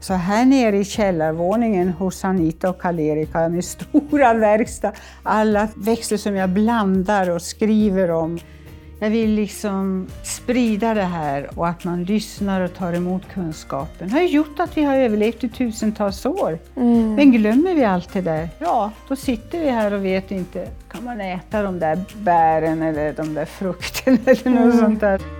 Så här nere i källarvåningen hos Anita och Karl-Erik har jag min stora verkstad. Alla växter som jag blandar och skriver om. Jag vill liksom sprida det här och att man lyssnar och tar emot kunskapen. Det har ju gjort att vi har överlevt i tusentals år. Mm. Men glömmer vi allt det där, ja, då sitter vi här och vet inte, kan man äta de där bären eller de där frukterna eller något mm. sånt där.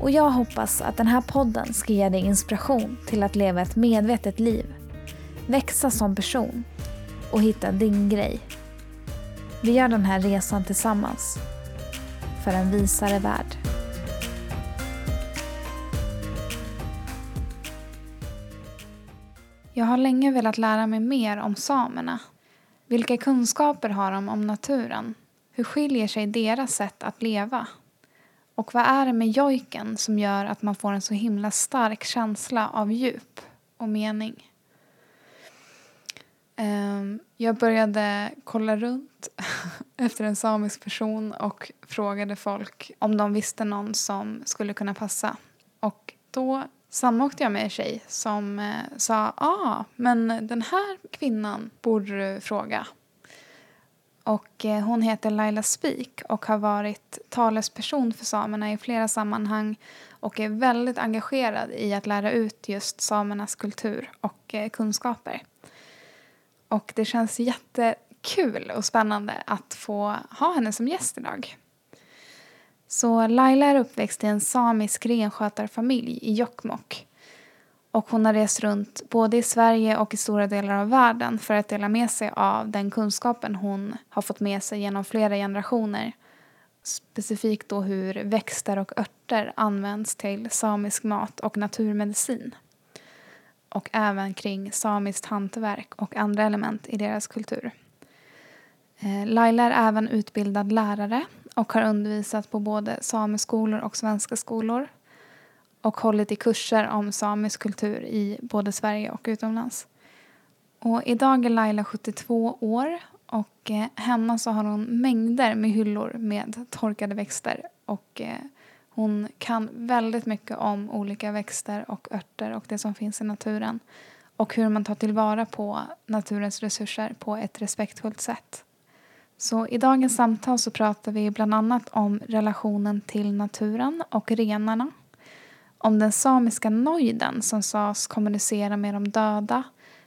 och jag hoppas att den här podden ska ge dig inspiration till att leva ett medvetet liv, växa som person och hitta din grej. Vi gör den här resan tillsammans för en visare värld. Jag har länge velat lära mig mer om samerna. Vilka kunskaper har de om naturen? Hur skiljer sig deras sätt att leva och vad är det med jojken som gör att man får en så himla stark känsla av djup och mening? Ehm, jag började kolla runt efter en samisk person och frågade folk om de visste någon som skulle kunna passa. Och då samåkte jag med en tjej som eh, sa ja, ah, men den här kvinnan borde du fråga. Och eh, hon heter Laila Spik och har varit talesperson för samerna i flera sammanhang och är väldigt engagerad i att lära ut just samernas kultur och eh, kunskaper. Och det känns jättekul och spännande att få ha henne som gäst idag. Så Laila är uppväxt i en samisk renskötarfamilj i Jokkmokk och hon har rest runt både i Sverige och i stora delar av världen för att dela med sig av den kunskapen hon har fått med sig genom flera generationer. Specifikt då hur växter och örter används till samisk mat och naturmedicin. Och även kring samiskt hantverk och andra element i deras kultur. Eh, Laila är även utbildad lärare och har undervisat på både sameskolor och svenska skolor och hållit i kurser om samisk kultur i både Sverige och utomlands. Och idag är Laila 72 år och eh, hemma så har hon mängder med hyllor med torkade växter och eh, hon kan väldigt mycket om olika växter och örter och det som finns i naturen och hur man tar tillvara på naturens resurser på ett respektfullt sätt. Så i dagens samtal så pratar vi bland annat om relationen till naturen och renarna om den samiska nojden som sades kommunicera med de döda,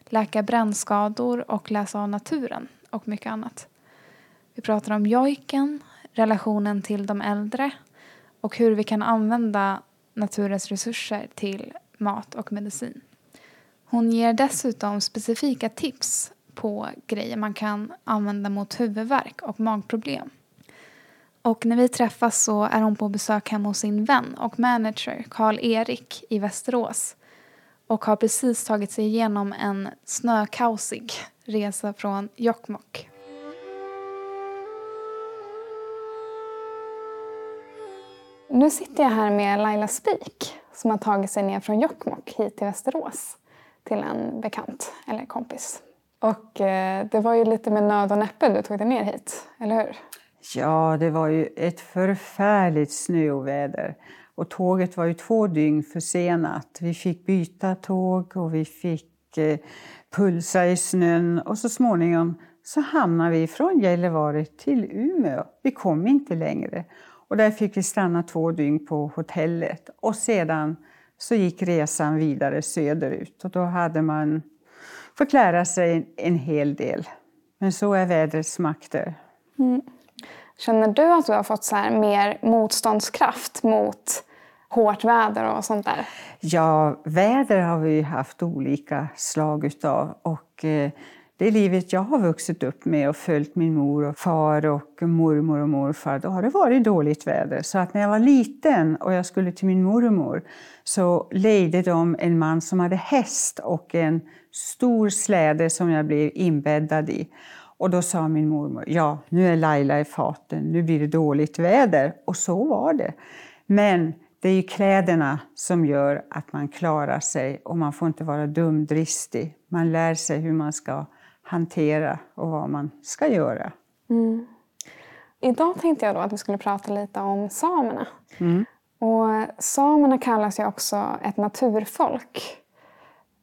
läka brännskador och läsa av naturen och mycket annat. Vi pratar om jojken, relationen till de äldre och hur vi kan använda naturens resurser till mat och medicin. Hon ger dessutom specifika tips på grejer man kan använda mot huvudvärk och magproblem. Och när vi träffas så är hon på besök hemma hos sin vän och manager Karl-Erik i Västerås och har precis tagit sig igenom en snökaosig resa från Jokkmokk. Nu sitter jag här med Laila Spik som har tagit sig ner från Jokkmokk hit till Västerås till en bekant eller kompis. Och eh, det var ju lite med nöd och näppe du tog dig ner hit, eller hur? Ja, det var ju ett förfärligt snöoväder. Och tåget var ju två dygn försenat. Vi fick byta tåg och vi fick eh, pulsa i snön. Och så småningom så hamnade vi från Gällivare till Umeå. Vi kom inte längre. Och där fick vi stanna två dygn på hotellet. Och sedan så gick resan vidare söderut. Och då hade man fått lära sig en hel del. Men så är vädrets makter. Mm. Känner du att du har fått så mer motståndskraft mot hårt väder och sånt där? Ja, väder har vi haft olika slag utav. Och, eh, det livet jag har vuxit upp med och följt min mor och far och mormor och morfar, då har det varit dåligt väder. Så att när jag var liten och jag skulle till min mormor så lejde de en man som hade häst och en stor släde som jag blev inbäddad i. Och då sa min mormor, ja nu är Laila i faten, nu blir det dåligt väder. Och så var det. Men det är ju kläderna som gör att man klarar sig och man får inte vara dumdristig. Man lär sig hur man ska hantera och vad man ska göra. Mm. Idag tänkte jag då att vi skulle prata lite om samerna. Mm. Och samerna kallas ju också ett naturfolk.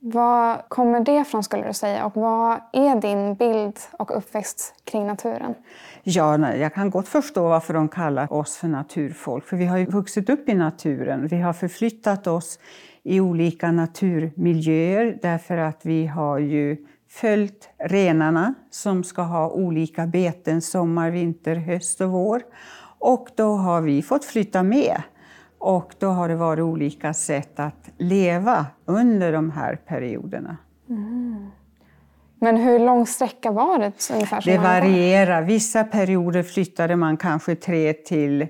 Vad kommer det ifrån skulle du säga och vad är din bild och uppväxt kring naturen? Ja, jag kan gott förstå varför de kallar oss för naturfolk. För vi har ju vuxit upp i naturen. Vi har förflyttat oss i olika naturmiljöer därför att vi har ju följt renarna som ska ha olika beten sommar, vinter, höst och vår. Och då har vi fått flytta med. Och då har det varit olika sätt att leva under de här perioderna. Mm. Men hur lång sträcka var det? Ungefär det varierar. Vissa perioder flyttade man kanske tre till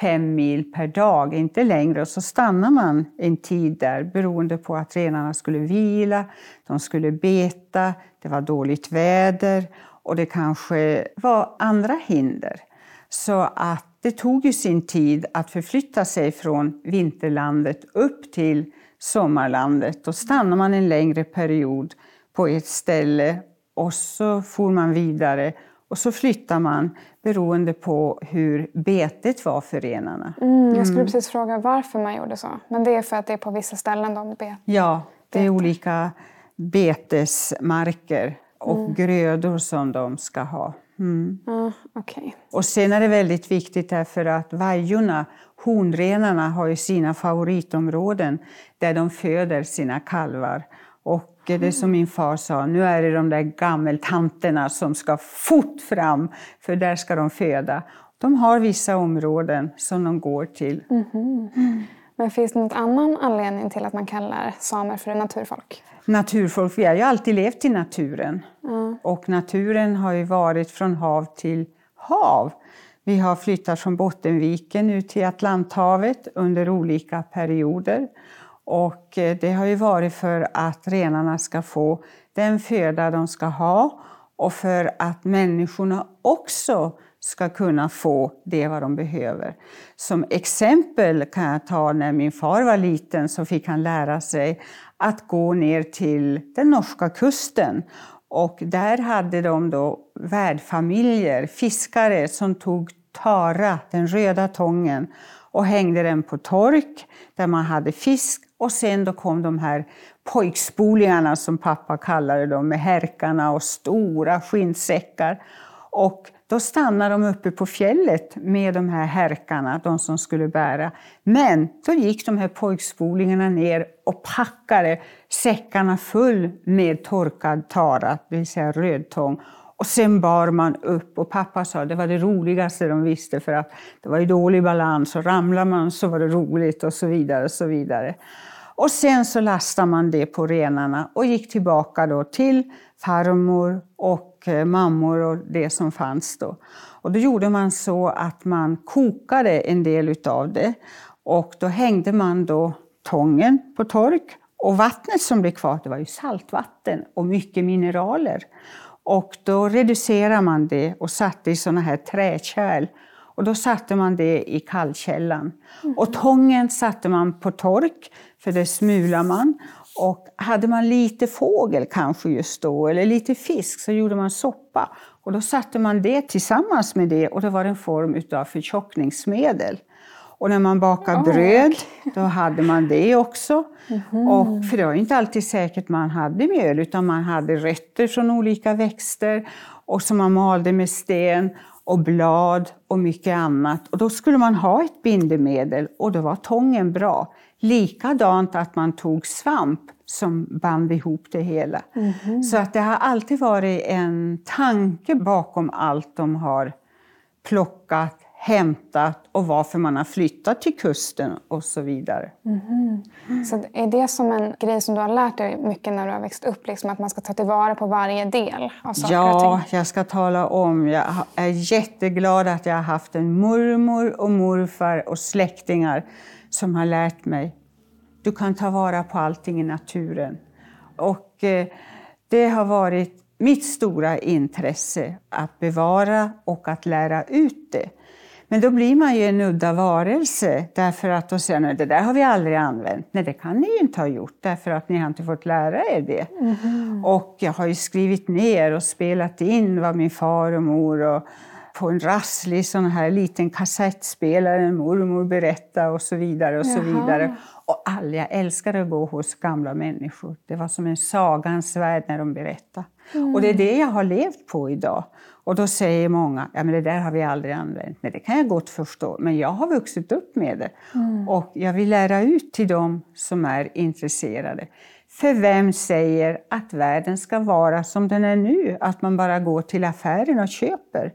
fem mil per dag, inte längre. Och så stannar man en tid där beroende på att renarna skulle vila, de skulle beta, det var dåligt väder och det kanske var andra hinder. Så att det tog ju sin tid att förflytta sig från vinterlandet upp till sommarlandet. Då stannar man en längre period på ett ställe och så for man vidare och så flyttar man beroende på hur betet var för renarna. Mm, jag skulle mm. precis fråga varför man gjorde så. Men det är för att det är på vissa ställen de betar? Ja, det är olika betesmarker och mm. grödor som de ska ha. Mm. Ah, okay. Och sen är det väldigt viktigt därför att vajorna, honrenarna, har ju sina favoritområden där de föder sina kalvar. Och det som min far sa, nu är det de där gammeltanterna som ska fort fram, för där ska de föda. De har vissa områden som de går till. Mm -hmm. Men finns det någon annan anledning till att man kallar samer för naturfolk? Naturfolk, vi har ju alltid levt i naturen. Mm. Och naturen har ju varit från hav till hav. Vi har flyttat från Bottenviken ut till Atlanthavet under olika perioder. Och eh, det har ju varit för att renarna ska få den föda de ska ha och för att människorna också ska kunna få det vad de behöver. Som exempel kan jag ta när min far var liten så fick han lära sig att gå ner till den norska kusten. Och där hade de då värdfamiljer, fiskare som tog tara, den röda tången, och hängde den på tork där man hade fisk. Och sen då kom de här pojkspolingarna som pappa kallade dem med härkarna och stora skinnsäckar. Och då stannade de uppe på fjället med de här härkarna, de som skulle bära. Men då gick de här pojkspolingarna ner och packade säckarna full med torkad tara, det vill säga rödtång. Och sen bar man upp och pappa sa att det var det roligaste de visste för att det var ju dålig balans och ramlar man så var det roligt och så vidare. Och så vidare. Och sen så lastade man det på renarna och gick tillbaka då till farmor och Eh, mammor och det som fanns då. Och då gjorde man så att man kokade en del utav det och då hängde man då tången på tork och vattnet som blev kvar det var ju saltvatten och mycket mineraler. Och då reducerade man det och satte i såna här träkärl. Och då satte man det i kallkällan. Mm. Och tången satte man på tork, för det smular man. Och hade man lite fågel kanske just då, eller lite fisk, så gjorde man soppa. Och då satte man det tillsammans med det och det var en form av förtjockningsmedel. Och när man bakade oh, bröd, okay. då hade man det också. Mm -hmm. och, för det var inte alltid säkert man hade mjöl, utan man hade rötter från olika växter och som man malde med sten och blad och mycket annat. Och då skulle man ha ett bindemedel och då var tången bra. Likadant att man tog svamp som band ihop det hela. Mm. Så att det har alltid varit en tanke bakom allt de har plockat, hämtat och varför man har flyttat till kusten och så vidare. Mm. Så är det som en grej som du har lärt dig mycket när du har växt upp? Liksom att man ska ta tillvara på varje del av saker ja, och ting? jag ska tala om. Jag är jätteglad att jag har haft en mormor och morfar och släktingar som har lärt mig. Du kan ta vara på allting i naturen. Och eh, det har varit mitt stora intresse att bevara och att lära ut det. Men då blir man ju en udda varelse därför att då säger man det där har vi aldrig använt. Nej, det kan ni ju inte ha gjort därför att ni har inte fått lära er det. Mm. Och jag har ju skrivit ner och spelat in vad min far och mor och på en rasslig sån här liten kassettspelare, mormor berättade och så vidare och så vidare. Och alla, jag älskade att gå hos gamla människor. Det var som en sagans värld när de berättade. Mm. Och det är det jag har levt på idag. Och då säger många, ja men det där har vi aldrig använt. Nej, det kan jag gott förstå, men jag har vuxit upp med det. Mm. Och jag vill lära ut till dem som är intresserade. För vem säger att världen ska vara som den är nu? Att man bara går till affären och köper?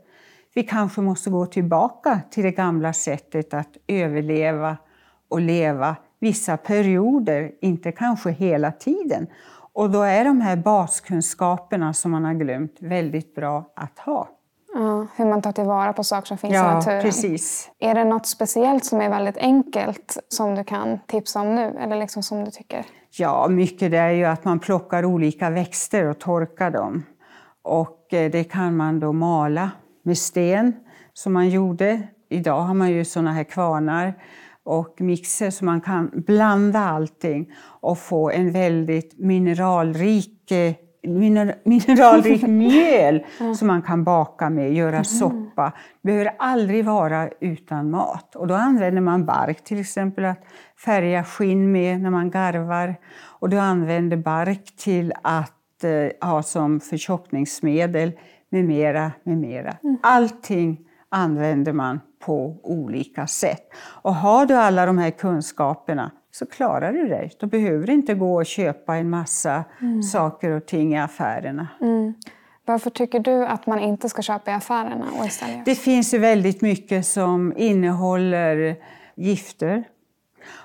Vi kanske måste gå tillbaka till det gamla sättet att överleva och leva vissa perioder, inte kanske hela tiden. Och då är de här baskunskaperna som man har glömt väldigt bra att ha. Ja, hur man tar tillvara på saker som finns ja, i naturen. Precis. Är det något speciellt som är väldigt enkelt som du kan tipsa om nu? Eller liksom som du tycker? Ja, mycket det är ju att man plockar olika växter och torkar dem. Och eh, det kan man då mala med sten som man gjorde. Idag har man ju såna här kvarnar och mixer så man kan blanda allting och få en väldigt mineralrik eh, mineralrik mjöl som man kan baka med, göra mm. soppa. behöver aldrig vara utan mat. Och då använder man bark till exempel att färga skinn med när man garvar. Och du använder bark till att eh, ha som förtjockningsmedel med mera, med mera. Mm. Allting använder man på olika sätt. Och har du alla de här kunskaperna så klarar du dig. Då behöver inte gå och köpa en massa mm. saker och ting i affärerna. Mm. Varför tycker du att man inte ska köpa i affärerna? Och istället? Det finns ju väldigt mycket som innehåller gifter.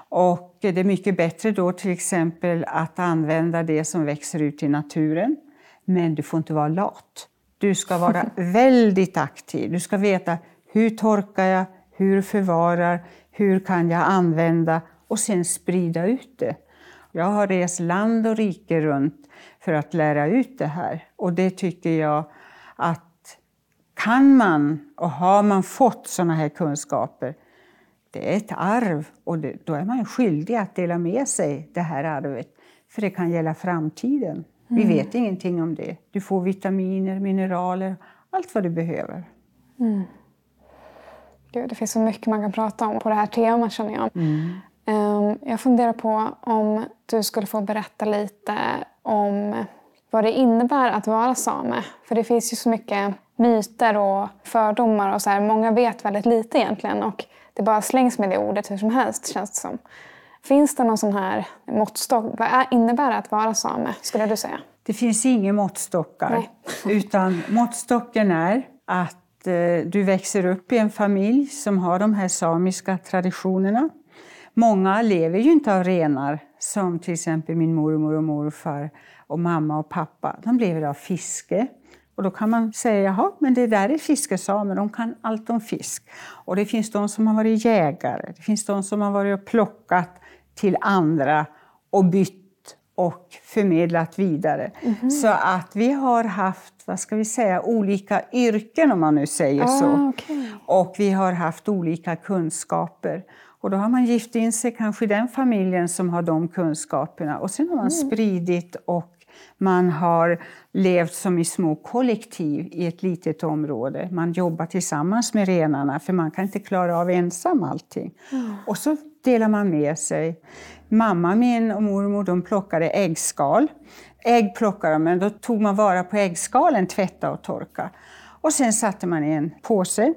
Och det är mycket bättre då till exempel att använda det som växer ut i naturen. Men du får inte vara lat. Du ska vara väldigt aktiv. Du ska veta hur torkar jag, hur förvarar, hur kan jag använda och sen sprida ut det. Jag har rest land och rike runt för att lära ut det här. Och det tycker jag att kan man och har man fått sådana här kunskaper, det är ett arv och det, då är man skyldig att dela med sig det här arvet. För det kan gälla framtiden. Vi mm. vet ingenting om det. Du får vitaminer, mineraler, allt vad du behöver. Mm. Gud, det finns så mycket man kan prata om på det här temat känner jag. Mm. Ehm, jag funderar på om du skulle få berätta lite om vad det innebär att vara same. För det finns ju så mycket myter och fördomar och så här. Många vet väldigt lite egentligen och det bara slängs med det ordet hur som helst känns det som. Finns det någon sån här måttstock? Vad innebär det att vara same, skulle du säga? Det finns inga måttstockar. Nej. utan måttstocken är att eh, du växer upp i en familj som har de här samiska traditionerna. Många lever ju inte av renar, som till exempel min mormor och morfar och mamma och pappa. De lever av fiske. Och då kan man säga, jaha, men det där är fiskesamer, de kan allt om fisk. Och det finns de som har varit jägare, det finns de som har varit och plockat till andra och bytt och förmedlat vidare. Mm -hmm. Så att vi har haft, vad ska vi säga, olika yrken om man nu säger ah, så. Okay. Och vi har haft olika kunskaper. Och då har man gift in sig kanske i den familjen som har de kunskaperna och sen har man mm. spridit och man har levt som i små kollektiv i ett litet område. Man jobbar tillsammans med renarna för man kan inte klara av ensam allting. Mm. Och så delar man med sig. Mamma min och mormor de plockade äggskal. Ägg plockade de, men då tog man vara på äggskalen, tvätta och torka. Och sen satte man i en påse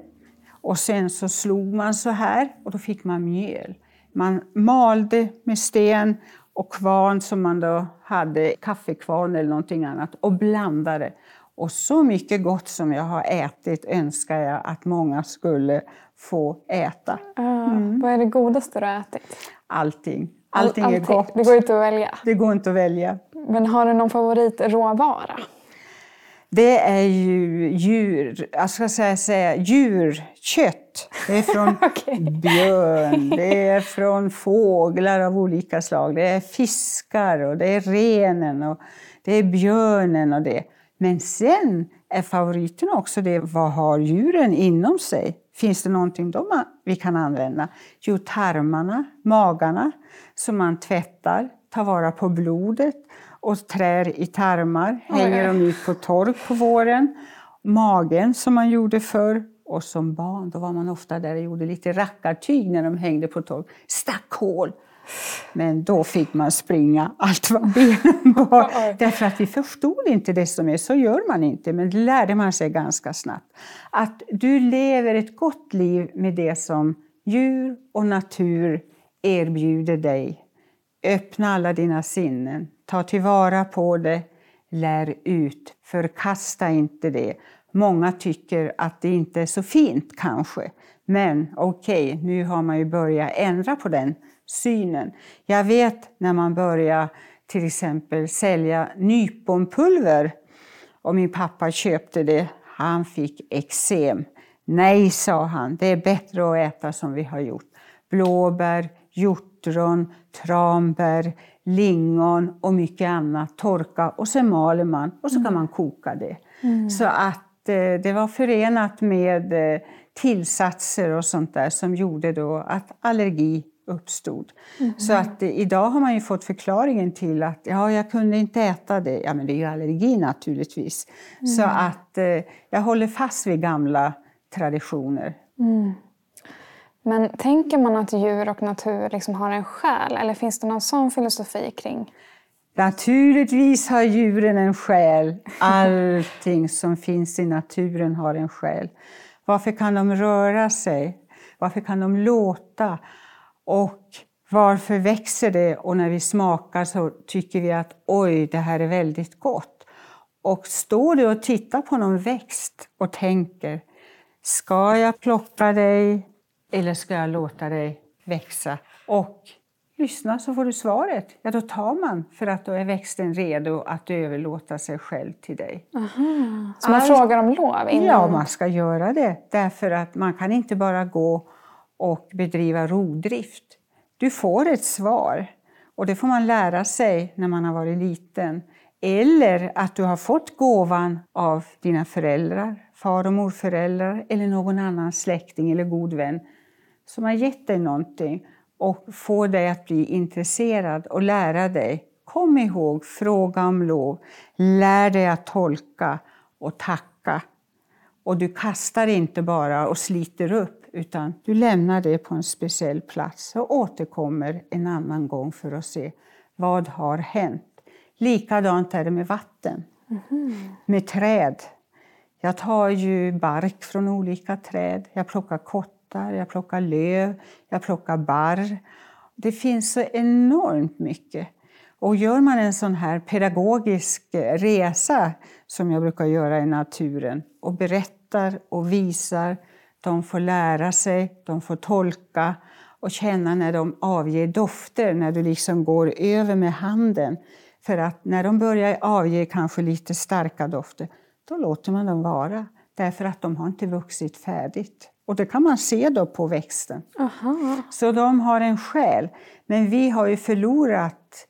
och sen så slog man så här och då fick man mjöl. Man malde med sten och kvarn som man då hade, kaffekvarn eller någonting annat, och blandade. Och så mycket gott som jag har ätit önskar jag att många skulle få äta. Mm. Vad är det godaste du har ätit? Allting. Allting, All, är gott. Det går inte att välja. Det går inte att välja. Men har du någon favoritråvara? Det är ju djur, jag ska säga, säga djurkött. Det är från okay. björn, det är från fåglar av olika slag. Det är fiskar och det är renen och det är björnen och det. Men sen är favoriten också det, vad har djuren inom sig? Finns det någonting de vi kan använda? Jo, tarmarna, magarna som man tvättar, tar vara på blodet och trär i tarmar, hänger dem ut på tork på våren. Magen som man gjorde förr. Och som barn då var man ofta där och gjorde lite rackartyg när de hängde på tork. Stack hål. Men då fick man springa allt vad benen bar. Därför att vi förstod inte det som är. Så gör man inte, men det lärde man sig ganska snabbt. Att du lever ett gott liv med det som djur och natur erbjuder dig. Öppna alla dina sinnen. Ta tillvara på det. Lär ut. Förkasta inte det. Många tycker att det inte är så fint kanske. Men okej, okay, nu har man ju börjat ändra på den synen. Jag vet när man börjar till exempel sälja nyponpulver och min pappa köpte det, han fick eksem. Nej, sa han, det är bättre att äta som vi har gjort. Blåbär, hjortron, tranbär, lingon och mycket annat. Torka och sen maler man och så kan mm. man koka det. Mm. Så att eh, det var förenat med eh, tillsatser och sånt där som gjorde då att allergi uppstod. Mm. Så att eh, idag har man ju fått förklaringen till att ja, jag kunde inte äta det. Ja, men det är ju allergi naturligtvis. Mm. Så att eh, jag håller fast vid gamla traditioner. Mm. Men tänker man att djur och natur liksom har en själ eller finns det någon sån filosofi kring? Naturligtvis har djuren en själ. Allting som finns i naturen har en själ. Varför kan de röra sig? Varför kan de låta? Och varför växer det? Och när vi smakar så tycker vi att oj, det här är väldigt gott. Och står du och tittar på någon växt och tänker, ska jag plocka dig eller ska jag låta dig växa? Och lyssna så får du svaret. Ja, då tar man för att då är växten redo att överlåta sig själv till dig. Aha. Så man All... frågar om lov? Innan... Ja, man ska göra det. Därför att man kan inte bara gå och bedriva rovdrift. Du får ett svar och det får man lära sig när man har varit liten. Eller att du har fått gåvan av dina föräldrar, far och morföräldrar eller någon annan släkting eller god vän som har gett dig någonting och få dig att bli intresserad och lära dig. Kom ihåg, fråga om lov, lär dig att tolka och tacka. Och du kastar inte bara och sliter upp, utan du lämnar det på en speciell plats och återkommer en annan gång för att se vad har hänt. Likadant är det med vatten, mm. med träd. Jag tar ju bark från olika träd, jag plockar kott kottar, jag plockar löv, jag plockar barr. Det finns så enormt mycket. Och gör man en sån här pedagogisk resa som jag brukar göra i naturen och berättar och visar, de får lära sig, de får tolka och känna när de avger dofter, när du liksom går över med handen. För att när de börjar avge kanske lite starka dofter, då låter man dem vara. Därför att de har inte vuxit färdigt. Och det kan man se då på växten. Aha. Så de har en själ. Men vi har ju förlorat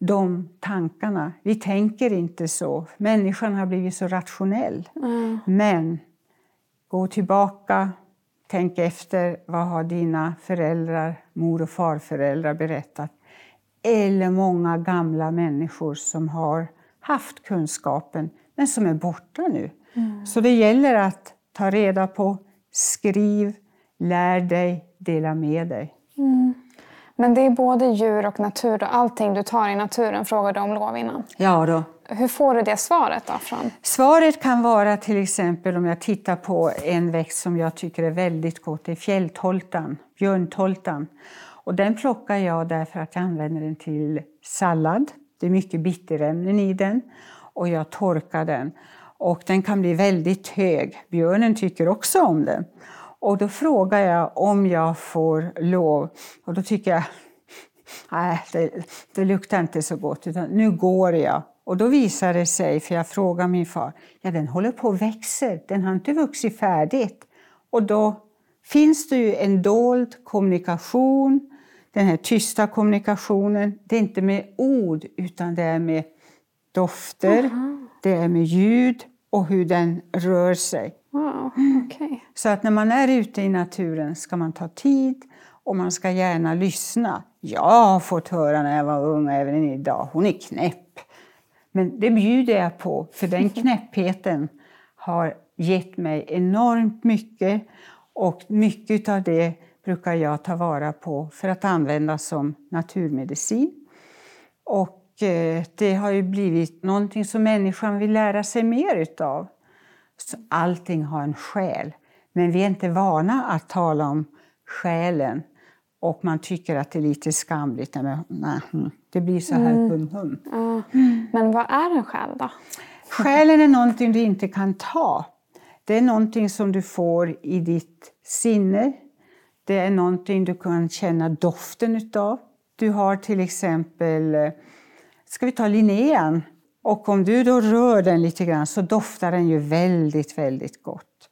de tankarna. Vi tänker inte så. Människan har blivit så rationell. Mm. Men gå tillbaka, tänk efter. Vad har dina föräldrar, mor och farföräldrar berättat? Eller många gamla människor som har haft kunskapen men som är borta nu. Mm. Så det gäller att ta reda på Skriv, lär dig, dela med dig. Mm. Men det är både djur och natur och allting du tar i naturen frågade om lov innan. Ja då. Hur får du det svaret då? Från? Svaret kan vara till exempel om jag tittar på en växt som jag tycker är väldigt gott, det är fjälltoltan, björntoltan. Och den plockar jag därför att jag använder den till sallad. Det är mycket bitterämnen i den och jag torkar den. Och den kan bli väldigt hög. Björnen tycker också om den. Och då frågar jag om jag får lov. Och då tycker jag, nej, det, det luktar inte så gott, utan nu går jag. Och då visar det sig, för jag frågar min far, ja den håller på att växa, den har inte vuxit färdigt. Och då finns det ju en dold kommunikation, den här tysta kommunikationen. Det är inte med ord, utan det är med dofter, Aha. det är med ljud och hur den rör sig. Wow, okay. Så att när man är ute i naturen ska man ta tid och man ska gärna lyssna. Jag har fått höra när jag var ung, även idag, hon är knäpp. Men det bjuder jag på, för den knäppheten har gett mig enormt mycket och mycket av det brukar jag ta vara på för att använda som naturmedicin. Och eh, det har ju blivit någonting som människan vill lära sig mer utav. Så allting har en själ, men vi är inte vana att tala om själen och man tycker att det är lite skamligt. Men, nej, hm, det blir så här mm. hum hum. Ja. Men vad är en själ då? Själen är någonting du inte kan ta. Det är någonting som du får i ditt sinne. Det är någonting du kan känna doften utav. Du har till exempel, ska vi ta Linnean? Och om du då rör den lite grann så doftar den ju väldigt, väldigt gott.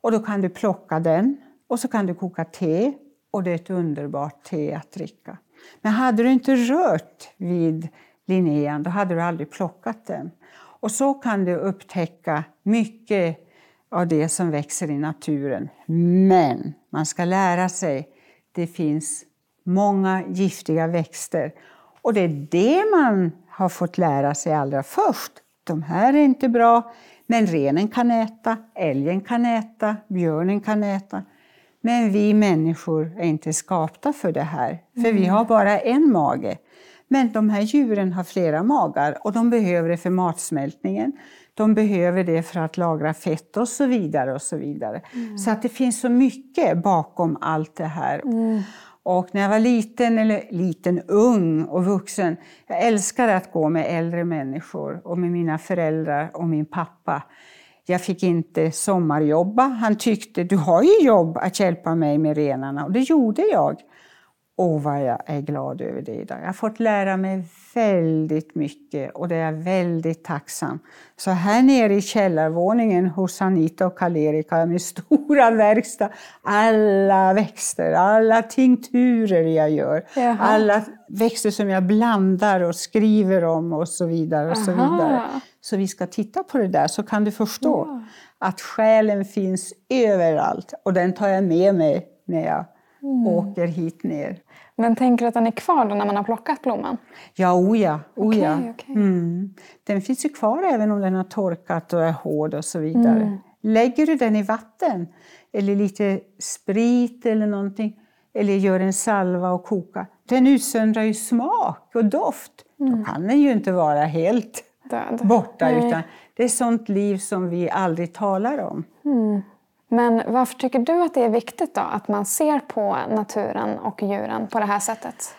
Och då kan du plocka den och så kan du koka te och det är ett underbart te att dricka. Men hade du inte rört vid Linnean, då hade du aldrig plockat den. Och så kan du upptäcka mycket av det som växer i naturen. Men man ska lära sig, det finns många giftiga växter. Och det är det man har fått lära sig allra först. De här är inte bra, men renen kan äta, älgen kan äta, björnen kan äta. Men vi människor är inte skapta för det här, för mm. vi har bara en mage. Men de här djuren har flera magar och de behöver det för matsmältningen. De behöver det för att lagra fett och så vidare. och Så vidare. Mm. Så att det finns så mycket bakom allt det här. Mm. Och när jag var liten, eller liten, ung och vuxen, jag älskade att gå med äldre människor och med mina föräldrar och min pappa. Jag fick inte sommarjobba. Han tyckte, du har ju jobb att hjälpa mig med renarna. Och det gjorde jag. Åh, vad jag är glad över det idag. Jag har fått lära mig väldigt mycket och det är jag väldigt tacksam. Så här nere i källarvåningen hos Anita och Karl-Erik har jag min stora verkstad alla växter, alla tinkturer jag gör, Jaha. alla växter som jag blandar och skriver om och så vidare. och så vidare. Så vi ska titta på det där så kan du förstå ja. att själen finns överallt och den tar jag med mig när jag mm. åker hit ner. Men tänker du att den är kvar då när man har plockat blomman? Ja, oja. oja. Okay, okay. Mm. Den finns ju kvar även om den har torkat och är hård och så vidare. Mm. Lägger du den i vatten eller lite sprit eller någonting eller gör en salva och koka, den utsöndrar ju smak och doft. Mm. Då kan den ju inte vara helt Död. borta. Utan det är sånt liv som vi aldrig talar om. Mm. Men varför tycker du att det är viktigt då att man ser på naturen och djuren på det här sättet?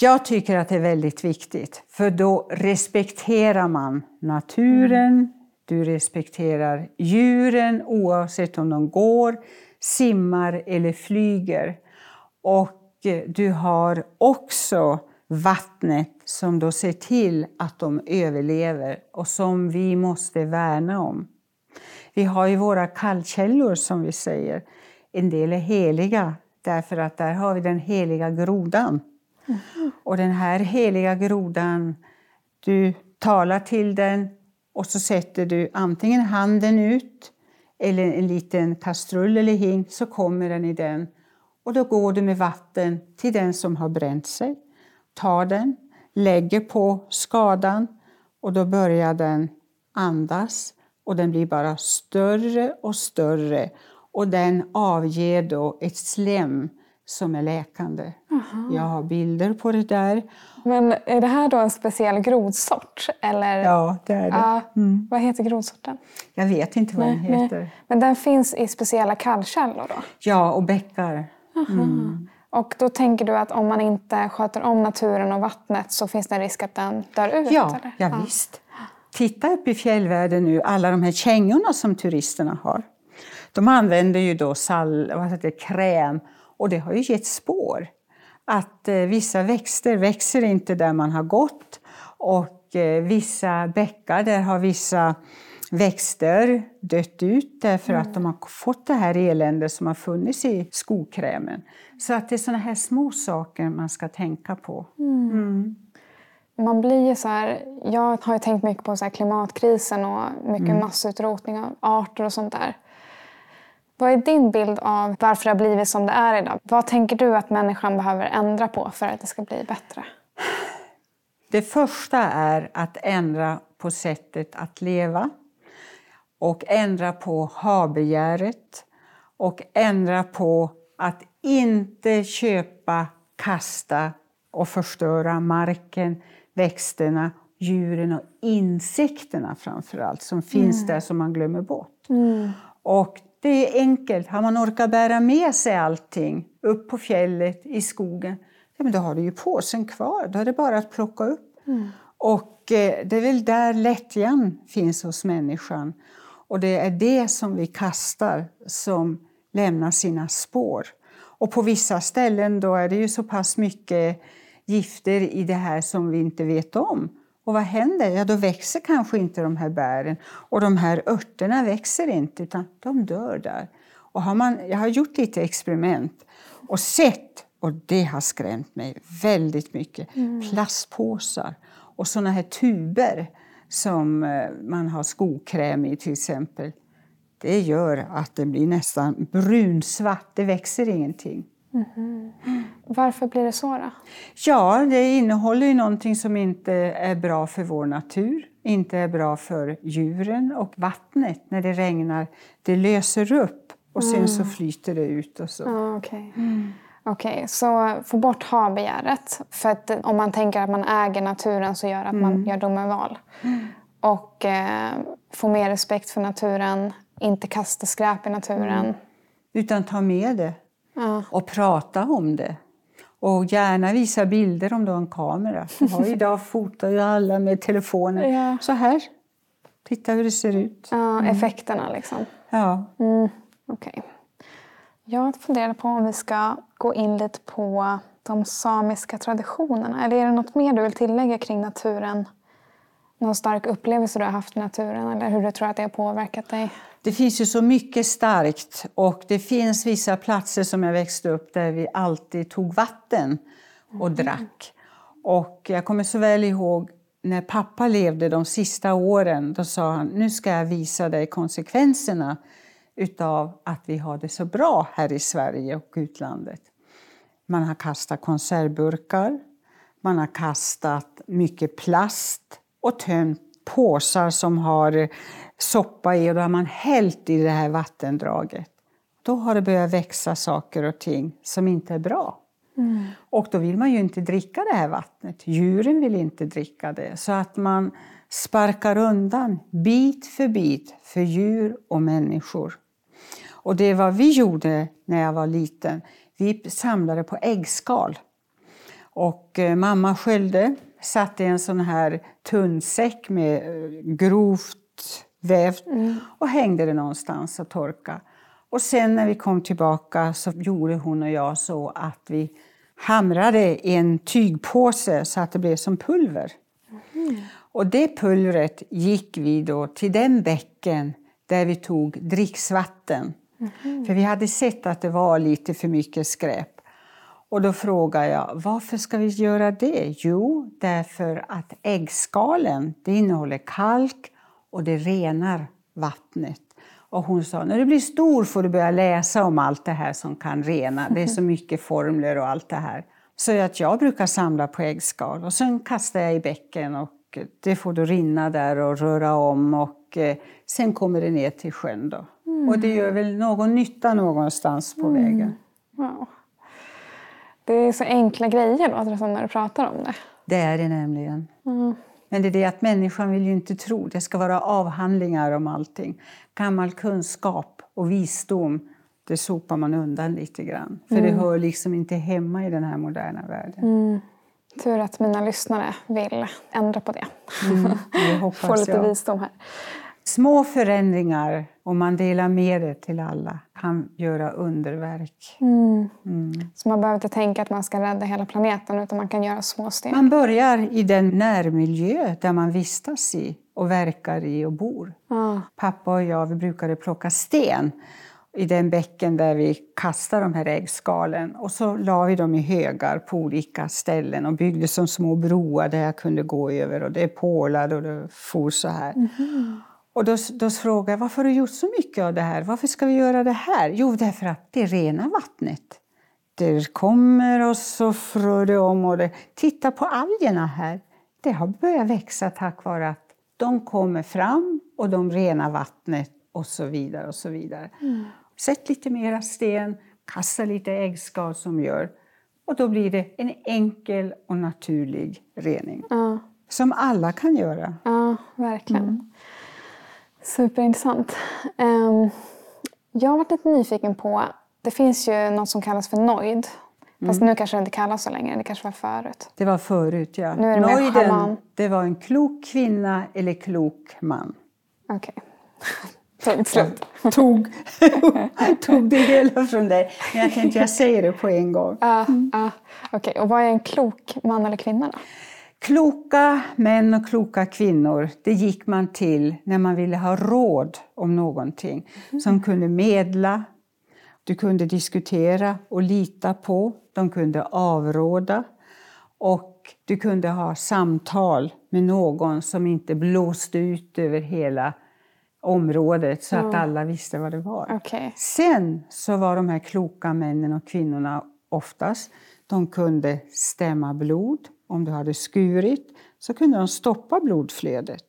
Jag tycker att det är väldigt viktigt, för då respekterar man naturen, mm. du respekterar djuren oavsett om de går, simmar eller flyger. Och eh, du har också vattnet som då ser till att de överlever och som vi måste värna om. Vi har ju våra kallkällor som vi säger. En del är heliga därför att där har vi den heliga grodan. Mm. Och den här heliga grodan, du talar till den och så sätter du antingen handen ut eller en liten kastrull eller hink så kommer den i den. Och då går du med vatten till den som har bränt sig, tar den, lägger på skadan och då börjar den andas och den blir bara större och större och den avger då ett slem som är läkande. Aha. Jag har bilder på det där. Men är det här då en speciell grodsort? Eller? Ja, det är det. Mm. Vad heter grodsorten? Jag vet inte vad nej, den heter. Nej. Men den finns i speciella kallkällor då? Ja, och bäckar. Mm. Och då tänker du att om man inte sköter om naturen och vattnet så finns det en risk att den dör ut? Ja, eller? ja, ja. visst. titta upp i fjällvärlden nu, alla de här kängorna som turisterna har. De använder ju då sal, vad heter det, kräm och det har ju gett spår. Att eh, vissa växter växer inte där man har gått och eh, vissa bäckar, där har vissa växter dött ut därför mm. att de har fått det här eländet som har funnits i skokrämen. Så att det är sådana här små saker man ska tänka på. Mm. Mm. Man blir ju så här, jag har tänkt mycket på så klimatkrisen och mycket mm. massutrotning av arter och sånt där. Vad är din bild av varför det har blivit som det är idag? Vad tänker du att människan behöver ändra på för att det ska bli bättre? Det första är att ändra på sättet att leva och ändra på habegäret och ändra på att inte köpa, kasta och förstöra marken, växterna, djuren och insekterna framför allt som finns mm. där som man glömmer bort. Mm. Och det är enkelt. Har man orkat bära med sig allting upp på fjället, i skogen, ja, men då har du ju påsen kvar. Då är det bara att plocka upp. Mm. Och eh, det är väl där lättjan finns hos människan. Och det är det som vi kastar som lämnar sina spår. Och på vissa ställen då är det ju så pass mycket gifter i det här som vi inte vet om. Och vad händer? Ja, då växer kanske inte de här bären och de här örterna växer inte utan de dör där. Och har man, jag har gjort lite experiment och sett, och det har skrämt mig väldigt mycket, mm. plastpåsar och såna här tuber som eh, man har skokräm i till exempel. Det gör att det blir nästan brunsvart, det växer ingenting. Mm. Varför blir det så då? Ja, det innehåller ju någonting som inte är bra för vår natur, inte är bra för djuren och vattnet när det regnar. Det löser upp och sen så mm. flyter det ut och så. Ah, okay. Mm. Okej, okay, så få bort ha-begäret. För att om man tänker att man äger naturen så gör att mm. man gör dumma val. Mm. Och eh, få mer respekt för naturen, inte kasta skräp i naturen. Mm. Utan ta med det ja. och prata om det. Och gärna visa bilder om du har en kamera. Ja, idag fotar ju alla med telefonen. Ja. Så här. Titta hur det ser ut. Ja, mm. effekterna liksom. Ja. Mm, Okej. Okay. Jag funderar på om vi ska gå in lite på de samiska traditionerna. Eller är det något mer du vill tillägga kring naturen? Någon stark upplevelse du har haft med naturen eller hur du tror att det har påverkat dig? Det finns ju så mycket starkt och det finns vissa platser som jag växte upp där vi alltid tog vatten och mm. drack. Och jag kommer så väl ihåg när pappa levde de sista åren, då sa han nu ska jag visa dig konsekvenserna utav att vi har det så bra här i Sverige och utlandet. Man har kastat konservburkar, man har kastat mycket plast och tömt påsar som har soppa i och då har man hällt i det här vattendraget. Då har det börjat växa saker och ting som inte är bra. Mm. Och då vill man ju inte dricka det här vattnet. Djuren vill inte dricka det. Så att man sparkar undan bit för bit för djur och människor. Och det var vi gjorde när jag var liten. Vi samlade på äggskal. Och eh, mamma sköljde, satte i en sån här tunn säck med eh, grovt vävt mm. och hängde det någonstans och torka. Och sen när vi kom tillbaka så gjorde hon och jag så att vi hamrade i en tygpåse så att det blev som pulver. Mm. Och det pulvret gick vi då till den bäcken där vi tog dricksvatten. Mm. För vi hade sett att det var lite för mycket skräp. Och då frågade jag, varför ska vi göra det? Jo, därför att äggskalen det innehåller kalk och det renar vattnet. Och hon sa, när du blir stor får du börja läsa om allt det här som kan rena. Det är så mycket formler och allt det här. Så att jag brukar samla på äggskal och sen kastar jag i bäcken och det får då rinna där och röra om och eh, sen kommer det ner till sjön då. Mm. Och det gör väl någon nytta någonstans på mm. vägen. Wow. Det är så enkla grejer låter det som när du pratar om det. Det är det nämligen. Mm. Men det är det att människan vill ju inte tro. Det ska vara avhandlingar om allting. Gammal kunskap och visdom, det sopar man undan lite grann. För mm. det hör liksom inte hemma i den här moderna världen. Mm. Tur att mina lyssnare vill ändra på det. Mm, det Få lite jag. visdom här. Små förändringar, om man delar med det till alla, kan göra underverk. Mm. Mm. Så man behöver inte tänka att man ska rädda hela planeten utan man kan göra små steg. Man börjar i den närmiljö där man vistas i och verkar i och bor. Ja. Pappa och jag vi brukade plocka sten i den bäcken där vi kastade de här äggskalen. Och så la vi dem i högar på olika ställen och byggde som små broar där jag kunde gå över. Och det pålade och det for så här. Och då, då frågade jag varför har du gjort så mycket av det här? Varför ska vi göra det här? Jo, därför att det renar vattnet. Det kommer och så frör det om. Och det, titta på algerna här. Det har börjat växa tack vare att de kommer fram och de renar vattnet och så vidare. och så vidare. Sätt lite mera sten, kasta lite äggskal som gör. Och då blir det en enkel och naturlig rening. Ja. Som alla kan göra. Ja, verkligen. Superintressant. Ehm, jag har varit lite nyfiken på, det finns ju något som kallas för noid. Fast nu kanske det inte kallas så längre, det kanske var förut. Det var förut, ja. Nu är det Noiden, schaman. det var en klok kvinna eller klok man. Okej. Punkt slut. Tog, tog det hela från dig. Men jag tänkte jag säger det på en gång. Ja, ja. Okej, och vad är en klok man eller kvinna då? Kloka män och kloka kvinnor, det gick man till när man ville ha råd om någonting. Som kunde medla, du kunde diskutera och lita på. De kunde avråda. Och du kunde ha samtal med någon som inte blåste ut över hela området så att alla visste vad det var. Okej. Sen så var de här kloka männen och kvinnorna oftast, de kunde stämma blod. Om du hade skurit så kunde de stoppa blodflödet.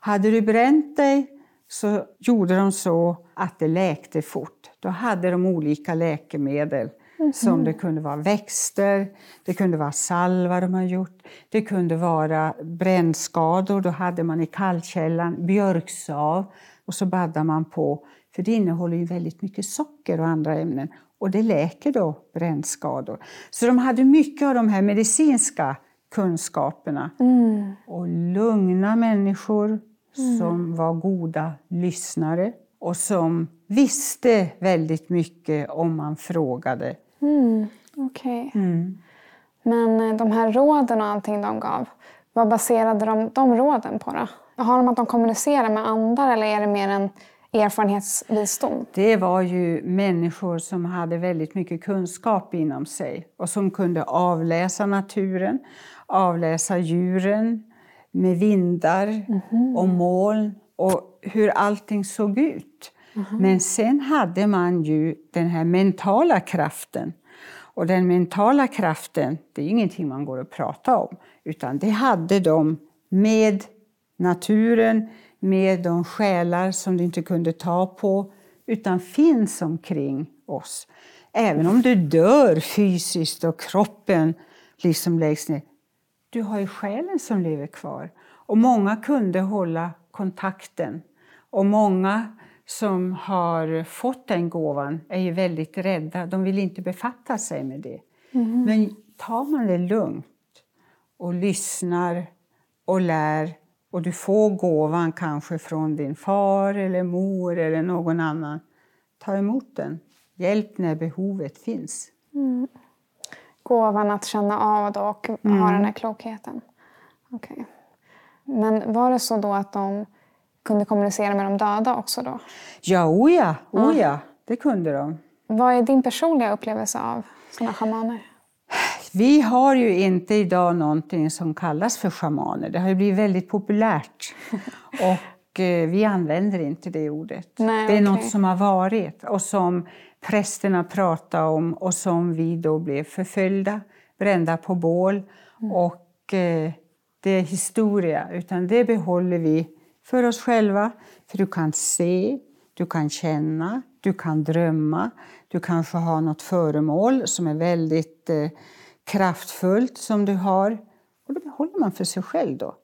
Hade du bränt dig så gjorde de så att det läkte fort. Då hade de olika läkemedel. Som det kunde vara växter, det kunde vara salva de har gjort, det kunde vara brännskador. Då hade man i kallkällan björksav och så baddade man på. För det innehåller ju väldigt mycket socker och andra ämnen och det läker då brännskador. Så de hade mycket av de här medicinska kunskaperna. Och lugna människor som var goda lyssnare och som visste väldigt mycket om man frågade. Mm, Okej. Men eh, de här råden och allting de gav, vad baserade de, de råden på då? Har de att de kommunicerar med andra eller är det mer en erfarenhetsvisdom? Det var ju människor som hade väldigt mycket kunskap inom sig och som kunde avläsa naturen, avläsa djuren med vindar och moln och hur allting såg ut. Men sen hade man ju den här mentala kraften. Och den mentala kraften, det är ingenting man går och pratar om, utan det hade de med naturen, med de själar som du inte kunde ta på, utan finns omkring oss. Även om du dör fysiskt och kroppen liksom läggs ner, du har ju själen som lever kvar. Och många kunde hålla kontakten. Och många som har fått den gåvan är ju väldigt rädda. De vill inte befatta sig med det. Men tar man det lugnt och lyssnar och lär och du får gåvan kanske från din far eller mor eller någon annan, ta emot den. Hjälp när behovet finns. Gåvan att känna av då och ha den här klokheten. Okej. Men var det så då att de kunde kommunicera med de döda också då? Ja, oja, oja, det kunde de. Vad är din personliga upplevelse av sådana schamaner? Vi har ju inte idag någonting som kallas för schamaner. Det har ju blivit väldigt populärt. Och eh, vi använder inte det ordet. Nej, det är något okej. som har varit och som prästerna pratade om och som vi då blev förföljda, brända på bål. Och eh, det är historia, utan det behåller vi för oss själva. För du kan se, du kan känna, du kan drömma. Du kanske har något föremål som är väldigt eh, kraftfullt som du har. Och det behåller man för sig själv då.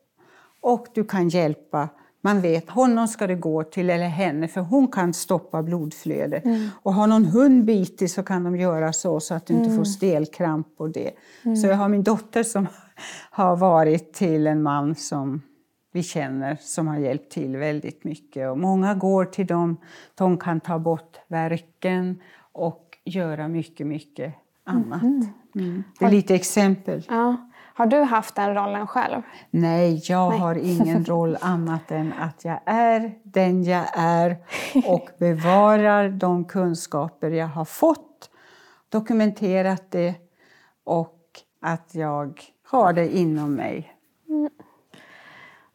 Och du kan hjälpa Man vet, honom ska det gå till, eller henne, för hon kan stoppa blodflödet. Mm. Och har någon hund bitit så kan de göra så, så att du inte mm. får stelkramp och det. Mm. Så jag har min dotter som har varit till en man som vi känner som har hjälpt till väldigt mycket. Och många går till dem, de kan ta bort verken och göra mycket, mycket annat. Mm. Mm. Det är lite exempel. Ja. Har du haft den rollen själv? Nej, jag Nej. har ingen roll annat än att jag är den jag är och bevarar de kunskaper jag har fått, dokumenterat det och att jag har det inom mig. Mm.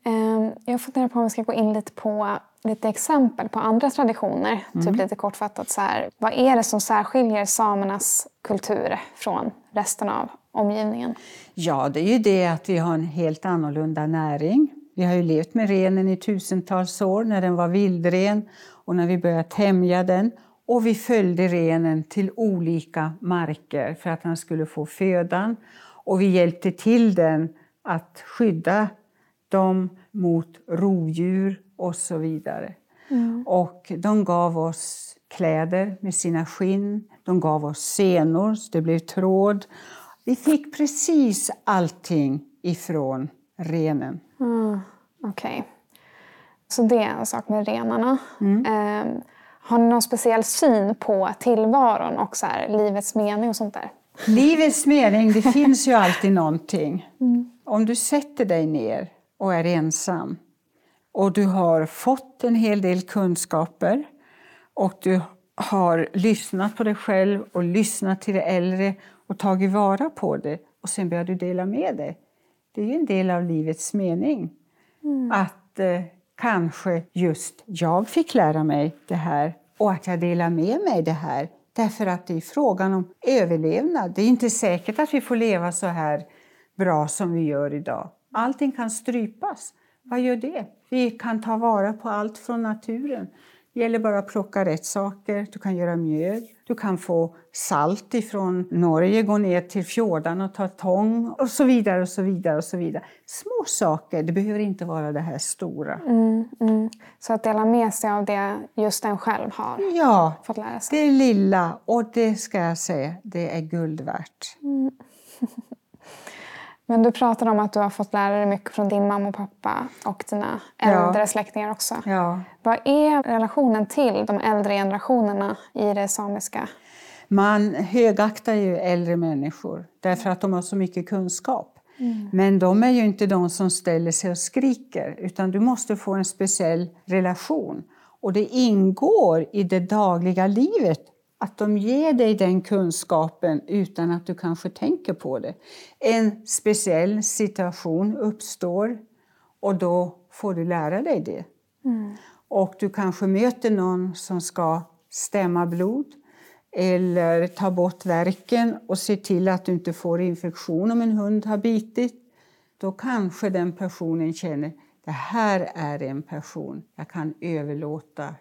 Ehm, jag funderar på om vi ska gå in lite på lite exempel på andra traditioner. Typ mm. Typ lite kortfattat så här. Vad är det som särskiljer samernas kultur från resten av omgivningen? Ja, det är ju det att vi har en helt annorlunda näring. Vi har ju levt med renen i tusentals år när den var vildren och när vi började tämja den. Och vi följde renen till olika marker för att den skulle få födan. Och vi hjälpte till den att skydda dem mot rovdjur och så vidare. Mm. Och de gav oss kläder med sina skinn, de gav oss senor så det blev tråd. Vi fick precis allting ifrån renen. Mm. Okej. Okay. Så det är en sak med renarna. Mm. Eh, har ni någon speciell syn på tillvaron och så här, livets mening och sånt där? Livets mening, det finns ju alltid någonting. Mm. Om du sätter dig ner och är ensam och du har fått en hel del kunskaper och du har lyssnat på dig själv och lyssnat till det äldre och tagit vara på det och sen börjar du dela med dig. Det är ju en del av livets mening. Mm. Att eh, kanske just jag fick lära mig det här och att jag delar med mig det här. Därför att det är frågan om överlevnad. Det är inte säkert att vi får leva så här bra som vi gör idag. Allting kan strypas. Vad gör det? Vi kan ta vara på allt från naturen. Det gäller bara att plocka rätt saker. Du kan göra mjöl. Du kan få salt ifrån Norge, gå ner till fjordarna och ta tång och så vidare. och så vidare och så vidare. Små saker, det behöver inte vara det här stora. Mm, mm. Så att dela med sig av det just den själv har ja, fått lära sig? det lilla. Och det ska jag säga, det är guld värt. Mm. Men du pratade om att du har fått lära dig mycket från din mamma och pappa och dina äldre ja. släktingar också. Ja. Vad är relationen till de äldre generationerna i det samiska? Man högaktar ju äldre människor därför att de har så mycket kunskap. Mm. Men de är ju inte de som ställer sig och skriker utan du måste få en speciell relation. Och det ingår i det dagliga livet att de ger dig den kunskapen utan att du kanske tänker på det. En speciell situation uppstår och då får du lära dig det. Mm. Och du kanske möter någon som ska stämma blod eller ta bort verken och se till att du inte får infektion om en hund har bitit. Då kanske den personen känner det här är en person jag kan överlåta.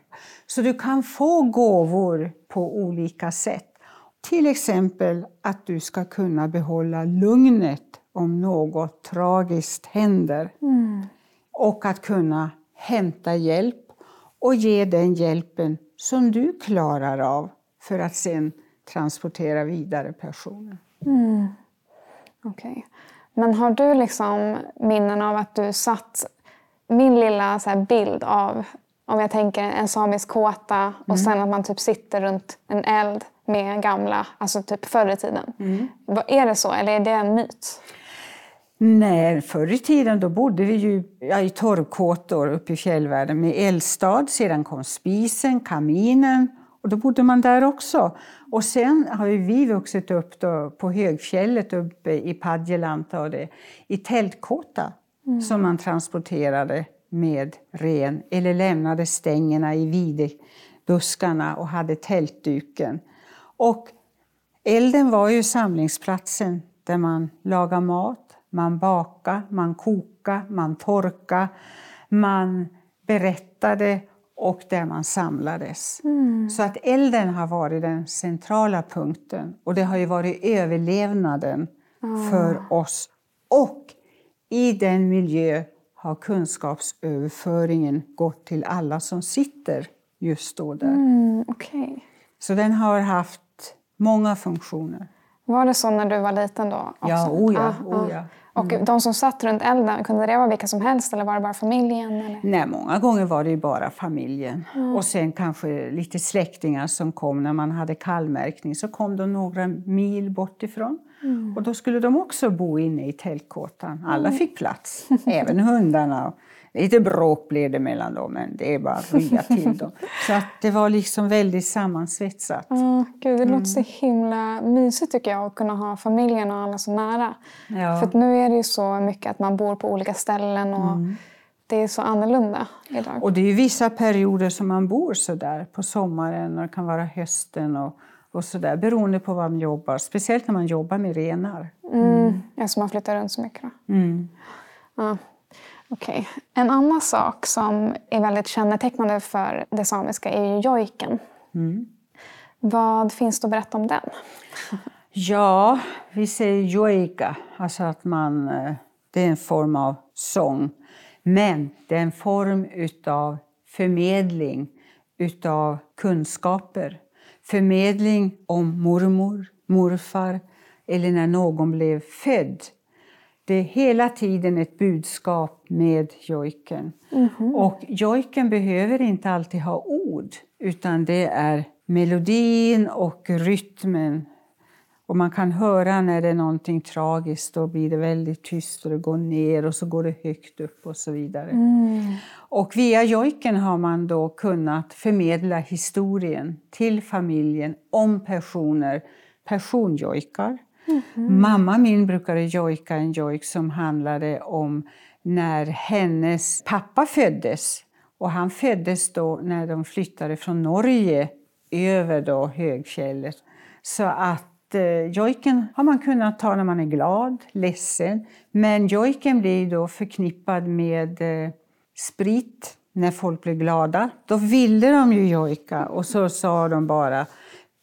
Så du kan få gåvor på olika sätt. Till exempel att du ska kunna behålla lugnet om något tragiskt händer. Mm. Och att kunna hämta hjälp och ge den hjälpen som du klarar av för att sen transportera vidare personen. Mm. Okej. Okay. Men har du liksom minnen av att du satt min lilla så bild av, om jag tänker en samisk kåta och mm. sen att man typ sitter runt en eld med gamla, alltså typ förr i tiden. Mm. Är det så eller är det en myt? Nej, förr i tiden då bodde vi ju ja, i torvkåtor uppe i fjällvärlden med eldstad. Sedan kom spisen, kaminen och då bodde man där också. Och sen har ju vi vuxit upp då på högfjället uppe i Padjelanta och det, i tältkåta mm. som man transporterade med ren eller lämnade stängerna i videbuskarna och hade tältduken. Och elden var ju samlingsplatsen där man lagade mat, man bakade, man kokade, man torkade, man berättade och där man samlades. Mm. Så att elden har varit den centrala punkten och det har ju varit överlevnaden mm. för oss. Och i den miljö har kunskapsöverföringen gått till alla som sitter just då där. Mm, okay. Så den har haft många funktioner. Var det så när du var liten då? Också? Ja, oh ja, ah, oh ja. Och de som satt runt elden, kunde det vara vilka som helst eller var det bara familjen? Eller? Nej, många gånger var det bara familjen. Mm. Och sen kanske lite släktingar som kom när man hade kallmärkning. Så kom de några mil bort ifrån. Mm. Och då skulle de också bo inne i tältkåtan. Alla fick plats, även hundarna. Lite bråk blev det mellan dem, men det är bara att rya till dem. Så att det var liksom väldigt sammansvetsat. Oh, Gud, det Mm. låter så himla mysigt tycker jag att kunna ha familjen och alla så nära. Ja. För nu är det ju så mycket att man bor på olika ställen och det är så annorlunda idag. Mm. Och det är ju vissa perioder som man bor så där på sommaren och det kan vara hösten och, och så där beroende på vad man jobbar. Speciellt när man jobbar med renar. Mm. Eftersom man flyttar runt så mycket. Då. Mm. Ja. Okej. En annan sak som är väldigt kännetecknande för det samiska är ju jojken. Mm. Vad finns det att berätta om den? Ja, vi säger joika, alltså att man, eh, det är en form av sång. Men det är en form utav förmedling utav kunskaper. Förmedling om mormor, morfar eller när någon blev född. Det är hela tiden ett budskap med jojken. Och jojken behöver inte alltid ha ord, utan det är melodin och rytmen. Och man kan höra när det är någonting tragiskt, då blir det väldigt tyst och det går ner och så går det högt upp och så vidare. Och via jojken har man då kunnat förmedla historien till familjen om personer, personjojkar. Mm-hmm. Mamma min brukade jojka en jojk som handlade om när hennes pappa föddes. Och han föddes då när de flyttade från Norge över då Högfjället. Så att eh, jojken har man kunnat ta när man är glad, ledsen. Men jojken blir då förknippad med eh, sprit när folk blir glada. Då ville de ju jojka och så sa de bara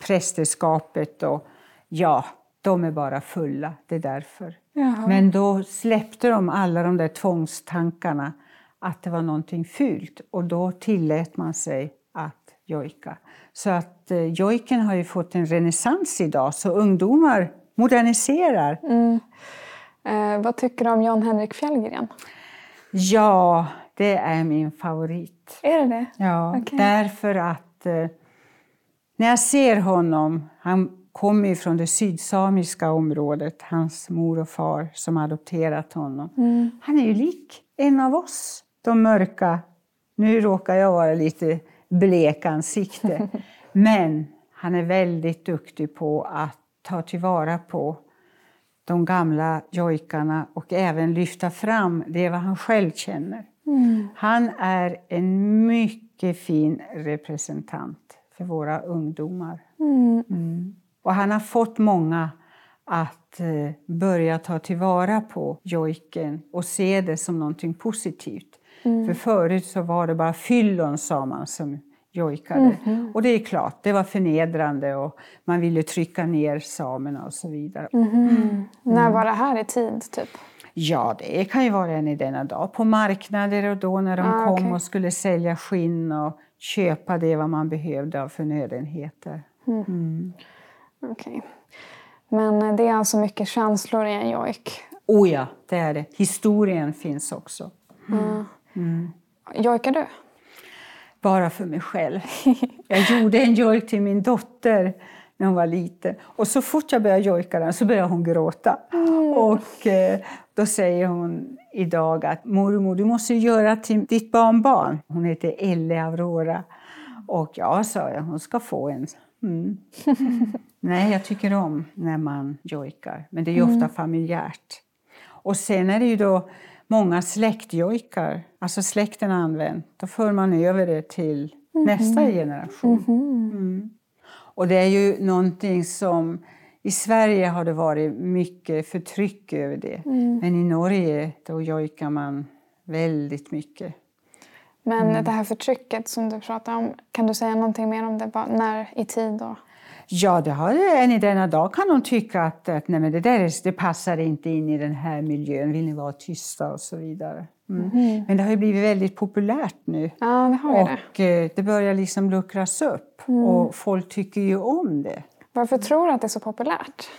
prästerskapet och ja, de är bara fulla, det är därför. Jaha. Men då släppte de alla de där tvångstankarna att det var någonting fult och då tillät man sig att jojka. Så att eh, jojken har ju fått en renässans idag, så ungdomar moderniserar. Eh, vad tycker du om Jan Henrik Fjällgren? Ja, det är min favorit. Är det det? Ja, Okej. därför att eh, när jag ser honom, han kommer ju från det sydsamiska området, hans mor och far som adopterat honom. Han är ju lik en av oss, de mörka. Nu råkar jag vara lite blek ansikte, men han är väldigt duktig på att ta tillvara på de gamla jojkarna och även lyfta fram det vad han själv känner. Han är en mycket fin representant för våra ungdomar. Mm. Och han har fått många att eh, börja ta tillvara på jojken och se det som någonting positivt. För förut så var det bara fyllon, sa man, som jojkade. Och det är klart, det var förnedrande och man ville trycka ner samerna och så vidare. När var det här i tid? Typ? Ja, det kan ju vara än i denna dag. På marknader och då när de Ah, kom okej. och skulle sälja skinn och köpa det vad man behövde av förnödenheter. Okej. Men eh, det är alltså mycket känslor i en jojk. Oh ja, det är det. Historien finns också. Jojkar du? Bara för mig själv. Jag gjorde en jojk till min dotter när hon var liten. Och så fort jag började jojka den så började hon gråta. Och eh, då säger hon idag att mormor, du måste göra till ditt barnbarn. Hon heter Elle Aurora. Och ja, sa jag, hon ska få en. Mm. Nej, jag tycker om när man jojkar. Men det är ofta familjärt. Och sen är det ju då många släktjojkar, alltså släkten använt. Då för man över det till nästa generation. Mm. Och det är ju någonting som... I Sverige har det varit mycket förtryck över det. Men i Norge då jojkar man väldigt mycket. Men det här förtrycket som du pratar om, kan du säga någonting mer om det? Bara När i tid? Och... Ja, det har, än i denna dag kan de tycka att, att nej, men det, där är, det passar inte in i den här miljön, vill ni vara tysta och så vidare. Mm. Mm. Men det har ju blivit väldigt populärt nu. Ja, det har och det. Eh, det börjar liksom luckras upp mm. och folk tycker ju om det. Varför tror du att det är så populärt?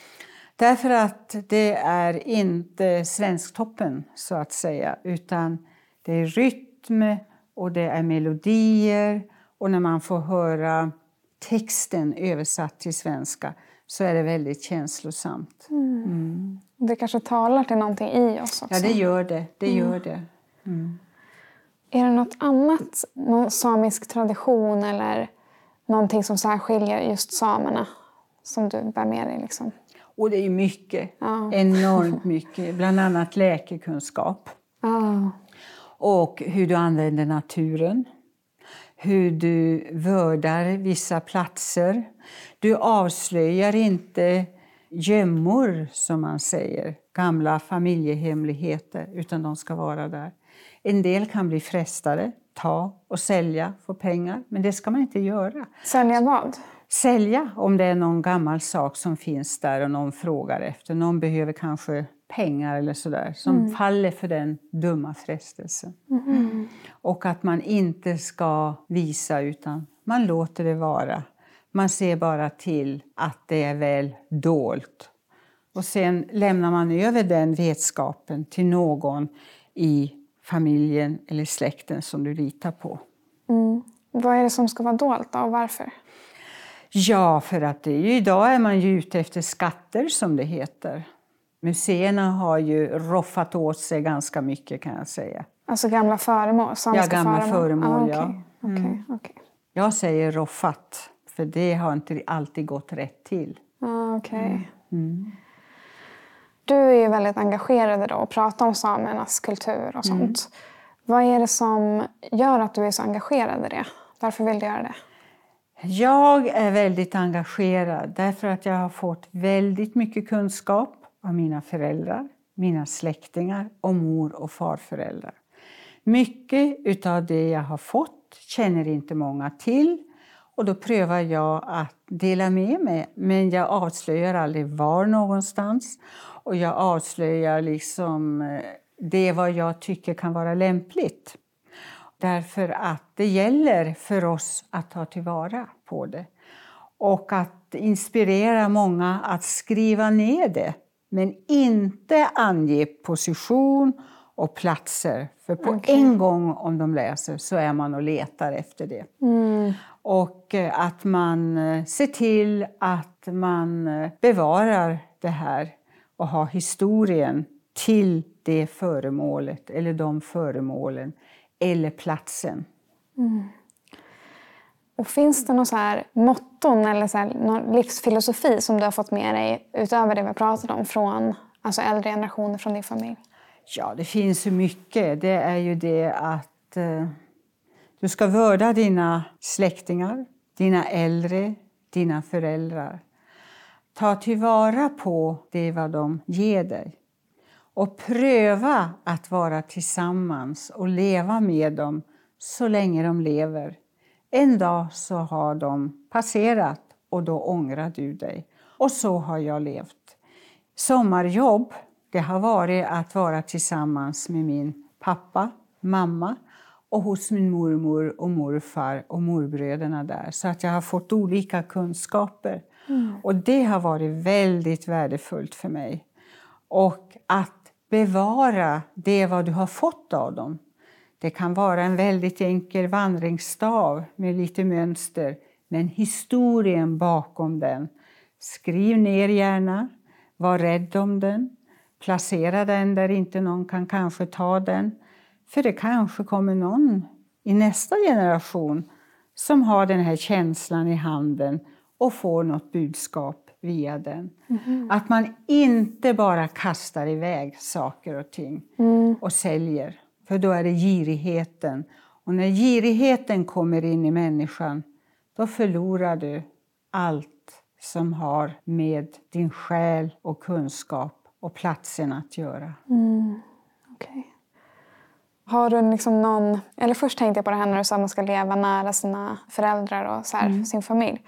Därför att det är inte svensktoppen, så att säga, utan det är rytm och det är melodier och när man får höra texten översatt till svenska så är det väldigt känslosamt. Mm. Mm. Det kanske talar till någonting i oss också. Ja, det gör det. det, mm. gör det. Mm. Är det något annat, någon samisk tradition eller någonting som särskiljer just samerna som du bär med dig? Liksom? Och det är mycket, ja. enormt mycket. Bland annat läkekunskap. Ja. Och hur du använder naturen. Hur du vördar vissa platser. Du avslöjar inte gömmor, som man säger, gamla familjehemligheter, utan de ska vara där. En del kan bli frestade, ta och sälja, få pengar, men det ska man inte göra. Sälja vad? Sälja om det är någon gammal sak som finns där och någon frågar efter. Någon behöver kanske pengar eller sådär, som mm. faller för den dumma frestelsen. Mm. Och att man inte ska visa, utan man låter det vara. Man ser bara till att det är väl dolt. Och sen lämnar man över den vetskapen till någon i familjen eller släkten som du litar på. Mm. Vad är det som ska vara dolt och varför? Ja, för att det är ju, idag är man ju ute efter skatter som det heter. Museerna har ju roffat åt sig ganska mycket kan jag säga. Alltså gamla föremål? Ja, gamla föremål, ah, okay. ja. Mm. Okay, okay. Jag säger roffat, för det har inte alltid gått rätt till. Ah, okay. Mm. mm. Du är ju väldigt engagerad då och pratar om samernas kultur och sånt. Mm. Vad är det som gör att du är så engagerad i det? Varför vill du göra det? Jag är väldigt engagerad därför att jag har fått väldigt mycket kunskap av mina föräldrar, mina släktingar och mor och farföräldrar. Mycket av det jag har fått känner inte många till och då prövar jag att dela med mig, men jag avslöjar aldrig var någonstans. Och jag avslöjar liksom eh, det vad jag tycker kan vara lämpligt. Därför att det gäller för oss att ta tillvara på det. Och att inspirera många att skriva ner det, men inte ange position och platser. För på okay. en gång om de läser så är man och letar efter det. Mm. Och eh, att man eh, ser till att man bevarar det här och har historien till det föremålet eller de föremålen eller platsen. Mm. Och finns det någon så här motton eller så här, någon livsfilosofi som du har fått med dig utöver det vi pratat om från alltså äldre generationer från din familj? Ja, det finns ju mycket. Det är ju det att eh, du ska vörda dina släktingar, dina äldre, dina föräldrar. Ta tillvara på det vad de ger dig och pröva att vara tillsammans och leva med dem så länge de lever. En dag så har de passerat och då ångrar du dig. Och så har jag levt. Sommarjobb det har varit att vara tillsammans med min pappa, mamma och hos min mormor och morfar och morbröderna där. Så att jag har fått olika kunskaper. Mm. Och det har varit väldigt värdefullt för mig. Och att bevara det vad du har fått av dem. Det kan vara en väldigt enkel vandringsstav med lite mönster, men historien bakom den. Skriv ner gärna, var rädd om den, placera den där inte någon kan kanske ta den. För det kanske kommer någon i nästa generation som har den här känslan i handen och får något budskap via den. Mm. Att man inte bara kastar iväg saker och ting mm. och säljer, för då är det girigheten. Och när girigheten kommer in i människan, då förlorar du allt som har med din själ och kunskap och platsen att göra. Mm. Okay. Har du liksom någon... Eller först tänkte jag på det här när du sa att man ska leva nära sina föräldrar och så här, mm. sin familj.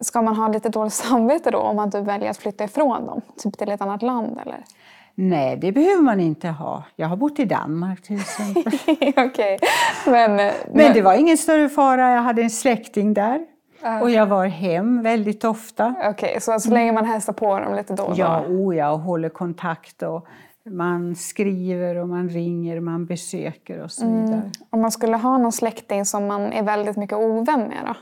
Ska man ha lite dåligt samvete då om man typ väljer att flytta ifrån dem? Typ till ett annat land eller? Nej, det behöver man inte ha. Jag har bott i Danmark till exempel. Okej. Men, men, Men det var ingen större fara. Jag hade en släkting där. Och jag var hem väldigt ofta. Okej, så så länge man hälsar på dem lite då och Ja, då? oh ja, och håller kontakt. Och man skriver och man ringer, man besöker och så vidare. Om man skulle ha någon släkting som man är väldigt mycket ovän med då?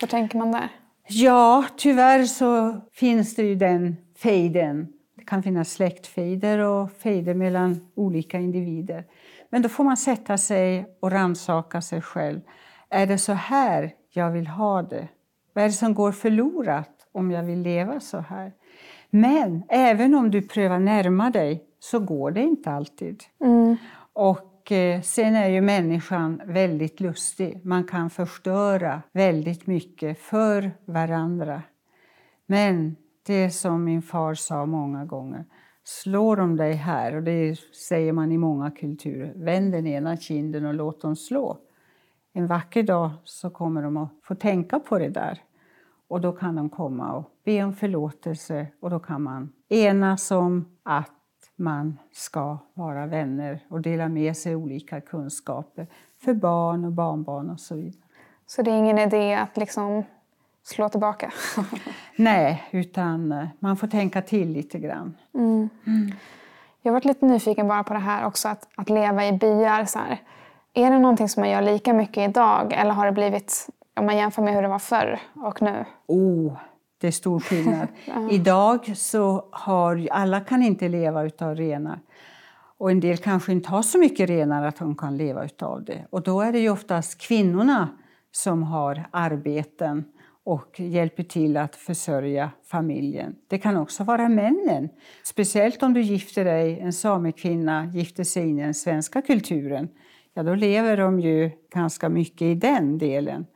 Hur tänker man där? Ja, tyvärr så finns det ju den fejden. Kan finnas släktfejder och fejder mellan olika individer. Men då får man sätta sig och rannsaka sig själv. Är det så här jag vill ha det? Vad är det som går förlorat om jag vill leva så här? Men även om du prövar närma dig så går det inte alltid. Och eh, sen är ju människan väldigt lustig. Man kan förstöra väldigt mycket för varandra. Men det som min far sa många gånger, slår de dig här, och det säger man i många kulturer, vänd den ena kinden och låt dem slå. En vacker dag så kommer de att få tänka på det där. Och då kan de komma och be om förlåtelse och då kan man enas om att man ska vara vänner och dela med sig olika kunskaper för barn och barnbarn och så vidare. Så det är ingen idé att liksom slå tillbaka? Nej, utan eh, man får tänka till lite grann. Jag har varit lite nyfiken bara på det här också, att, att leva i byar. Så här. Är det någonting som man gör lika mycket idag eller har det blivit, om man jämför med hur det var förr och nu? Oh, det är stor skillnad. Idag så har alla kan inte leva utav renar. Och en del kanske inte har så mycket renar att de kan leva utav det. Och då är det ju oftast kvinnorna som har arbeten och hjälper till att försörja familjen. Det kan också vara männen. Speciellt om du gifter dig, en samekvinna gifter sig in i den svenska kulturen. Ja, då lever de ju ganska mycket i den delen.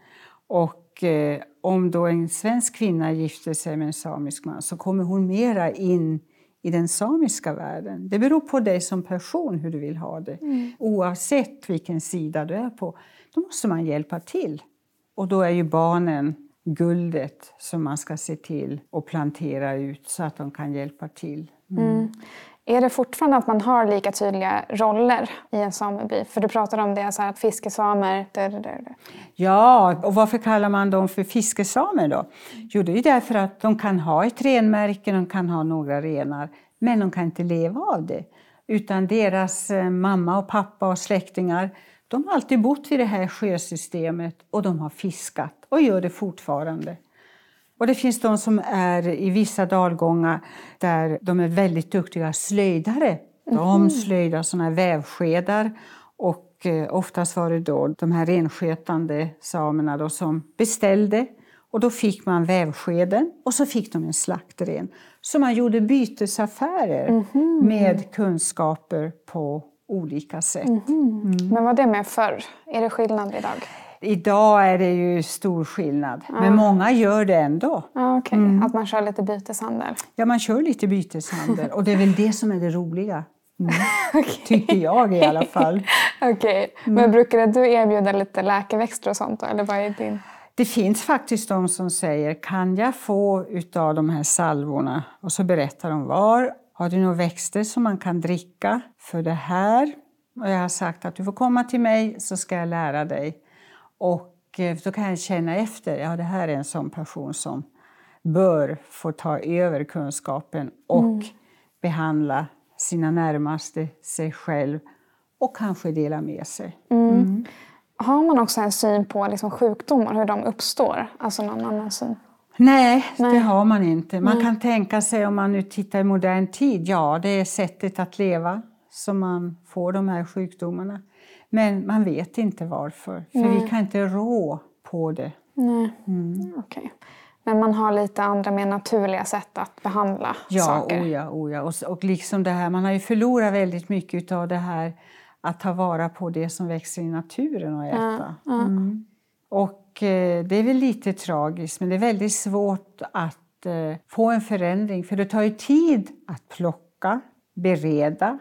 Och eh, om då en svensk kvinna gifter sig med en samisk man så kommer hon mera in i den samiska världen. Det beror på dig som person hur du vill ha det. Oavsett vilken sida du är på. Då måste man hjälpa till. Och då är ju barnen guldet som man ska se till och plantera ut så att de kan hjälpa till. Är det fortfarande att man har lika tydliga roller i en sameby? För du pratade om det, så här, att fiskesamer... Där, där, där. Ja, och varför kallar man dem för fiskesamer då? Jo, det är därför att de kan ha ett renmärke, de kan ha några renar, men de kan inte leva av det. Utan deras eh, mamma och pappa och släktingar, de har alltid bott vid det här sjösystemet och de har fiskat och gör det fortfarande. Och det finns de som är i vissa dalgångar där de är väldigt duktiga slöjdare. De slöjdar såna här vävskedar och eh, oftast var det då de här renskötande samerna då som beställde och då fick man vävskeden och så fick de en slaktren. Så man gjorde bytesaffärer med kunskaper på olika sätt. Men var det med förr? Är det skillnad idag? Idag är det ju stor skillnad, men många gör det ändå. Ja, okej. Att man kör lite byteshandel? Ja, man kör lite byteshandel och det är väl det som är det roliga. Mm. Tycker jag i alla fall. Okej. Men brukar du erbjuda lite läkeväxter och sånt då? Eller vad är din... Det finns faktiskt de som säger, kan jag få utav de här salvorna? Och så berättar de var. Har du några växter som man kan dricka för det här? Och jag har sagt att du får komma till mig så ska jag lära dig. Och eh, då kan jag känna efter, ja det här är en sån person som bör få ta över kunskapen och behandla sina närmaste, sig själv och kanske dela med sig. Har man också en syn på liksom sjukdomar, hur de uppstår? Alltså någon annan syn? Nej, det Nej. har man inte. Man kan tänka sig om man nu tittar i modern tid, ja det är sättet att leva som man får de här sjukdomarna. Men man vet inte varför, för vi kan inte rå på det. Nej. Okej. Men man har lite andra mer naturliga sätt att behandla Ja, saker? oh ja, oh ja. Och, och liksom det här, man har ju förlorat väldigt mycket av det här att ta vara på det som växer i naturen och äta. Mm. Och eh, det är väl lite tragiskt, men det är väldigt svårt att eh, få en förändring för det tar ju tid att plocka, bereda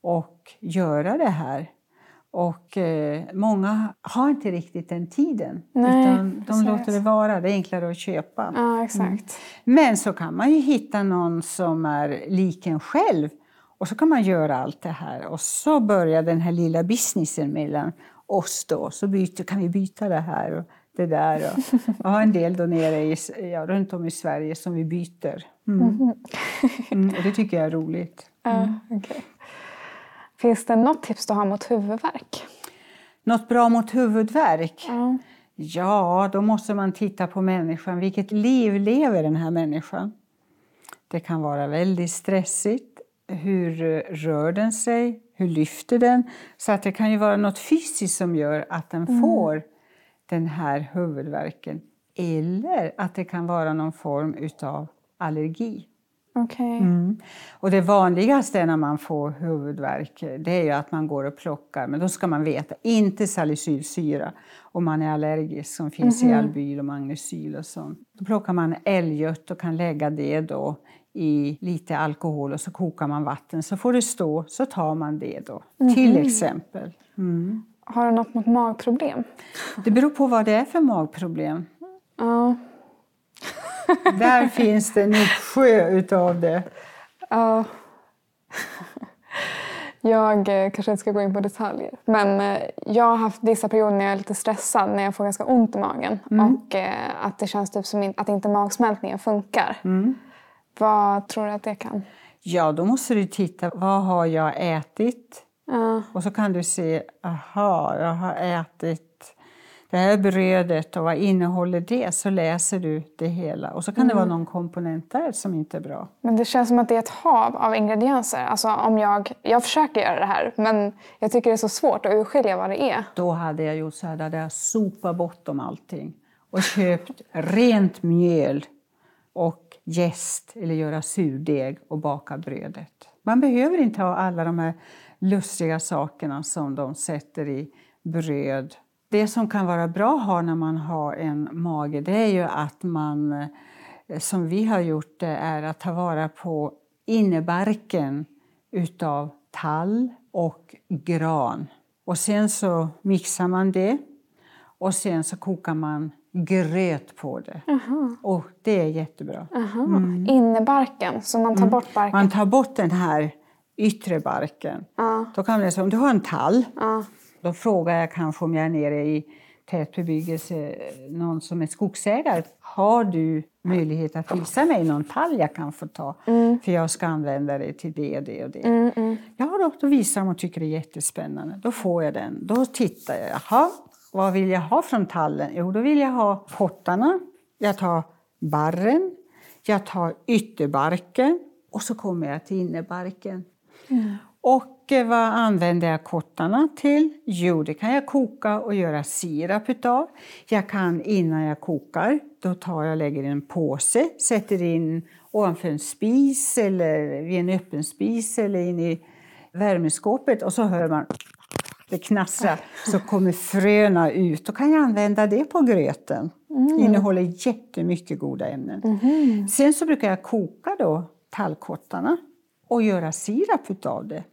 och göra det här. Och eh, många har inte riktigt den tiden. Nej, utan de precis. låter det vara. Det är enklare att köpa. Ja, exakt. Men så kan man ju hitta någon som är lik en själv. Och så kan man göra allt det här. Och så börjar den här lilla businessen mellan oss då. Så byter, kan vi byta det här och det där. Och jag har en del då nere i, ja, runt om i Sverige som vi byter. Mm. Mm, och det tycker jag är roligt. Ja, okej. Finns det något tips du har mot huvudvärk? Något bra mot huvudvärk? Ja. Ja, då måste man titta på människan. Vilket liv lever den här människan? Det kan vara väldigt stressigt. Hur rör den sig? Hur lyfter den? Så att det kan ju vara något fysiskt som gör att den får den här huvudvärken. Eller att det kan vara någon form utav allergi. Okej. Mm. Och det vanligaste när man får huvudvärk det är ju att man går och plockar, men då ska man veta, inte salicylsyra om man är allergisk som finns i albyl och magnesyl och sånt. Då plockar man älgött och kan lägga det då i lite alkohol och så kokar man vatten så får det stå, så tar man det då. Till exempel. Mm. Har du något mot magproblem? Det beror på vad det är för magproblem. Ja. Där finns det en uppsjö utav det. Ja. Jag eh, kanske inte ska gå in på detaljer. Men eh, jag har haft vissa perioder när jag är lite stressad, när jag får ganska ont i magen. Och eh, att det känns typ som att inte magsmältningen funkar. Vad tror du att det kan? Ja, då måste du titta. Vad har jag ätit? Ja. Och så kan du se, aha, jag har ätit det här brödet och vad innehåller det? Så läser du det hela. Och så kan det vara någon komponent där som inte är bra. Men det känns som att det är ett hav av ingredienser. Alltså om jag, jag försöker göra det här, men jag tycker det är så svårt att urskilja vad det är. Då hade jag gjort så här, hade jag sopat bort om allting och köpt rent mjöl och jäst eller göra surdeg och baka brödet. Man behöver inte ha alla de här lustiga sakerna som de sätter i bröd. Det som kan vara bra att ha när man har en mage det är ju att man, eh, som vi har gjort, det är att ta vara på innebarken utav tall och gran. Och sen så mixar man det och sen så kokar man gröt på det. Och det är jättebra. Aha. Innebarken, så man tar bort barken. Man tar bort den här yttre barken. Ja. Då kan man säga, om du har en tall. Då frågar jag kanske om jag är nere i tätbebyggelse, någon som är skogsägare. Har du möjlighet att visa mig någon tall jag kan få ta? För jag ska använda det till det och det och det. Mm, mm. Ja, då, då visar de och tycker det är jättespännande. Då får jag den. Då tittar jag. Jaha, vad vill jag ha från tallen? Jo, då vill jag ha pottarna. Jag tar barren. Jag tar ytterbarken. Och så kommer jag till innerbarken. Och eh, vad använder jag kottarna till? Jo, det kan jag koka och göra sirap utav. Jag kan innan jag kokar, då tar jag lägger i en påse, sätter in ovanför en spis eller vid en öppen spis eller in i värmeskåpet och så hör man det knastrar så kommer fröna ut. Då kan jag använda det på gröten. Det innehåller jättemycket goda ämnen. Sen så brukar jag koka då tallkottarna och göra sirap utav det.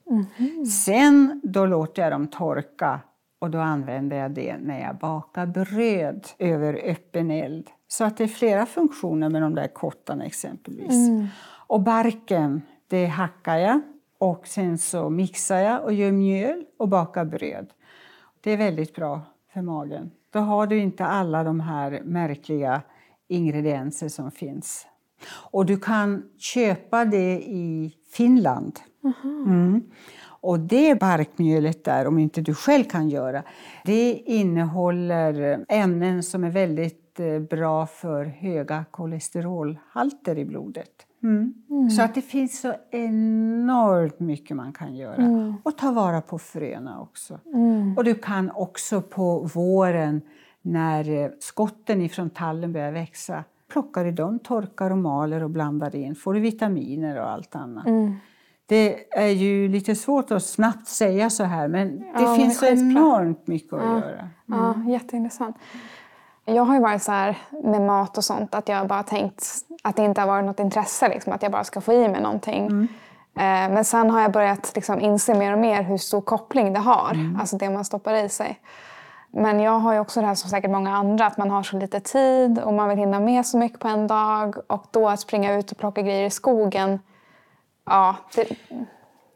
Sen då låter jag dem torka och då använder jag det när jag bakar bröd över öppen eld. Så att det är flera funktioner med de där kottarna exempelvis. Och barken, det hackar jag och sen så mixar jag och gör mjöl och bakar bröd. Det är väldigt bra för magen. Då har du inte alla de här märkliga ingredienser som finns. Och du kan köpa det i Finland. Mm. Och det barkmjölet där, om inte du själv kan göra, det innehåller ämnen som är väldigt eh, bra för höga kolesterolhalter i blodet. Mm. Så att det finns så enormt mycket man kan göra. Och ta vara på fröna också. Och du kan också på våren när eh, skotten ifrån tallen börjar växa plockar du dem, torkar och maler och blandar in. får du vitaminer och allt annat. Det är ju lite svårt att snabbt säga så här men det Ja, finns så enormt mycket att göra. Ja, jätteintressant. Jag har ju varit så här med mat och sånt att jag bara tänkt att det inte har varit något intresse. Liksom, att jag bara ska få i mig någonting. Eh, men sen har jag börjat liksom inse mer och mer hur stor koppling det har, mm. alltså det man stoppar i sig. Men jag har ju också det här som säkert många andra, att man har så lite tid och man vill hinna med så mycket på en dag. Och då att springa ut och plocka grejer i skogen, ja. Det,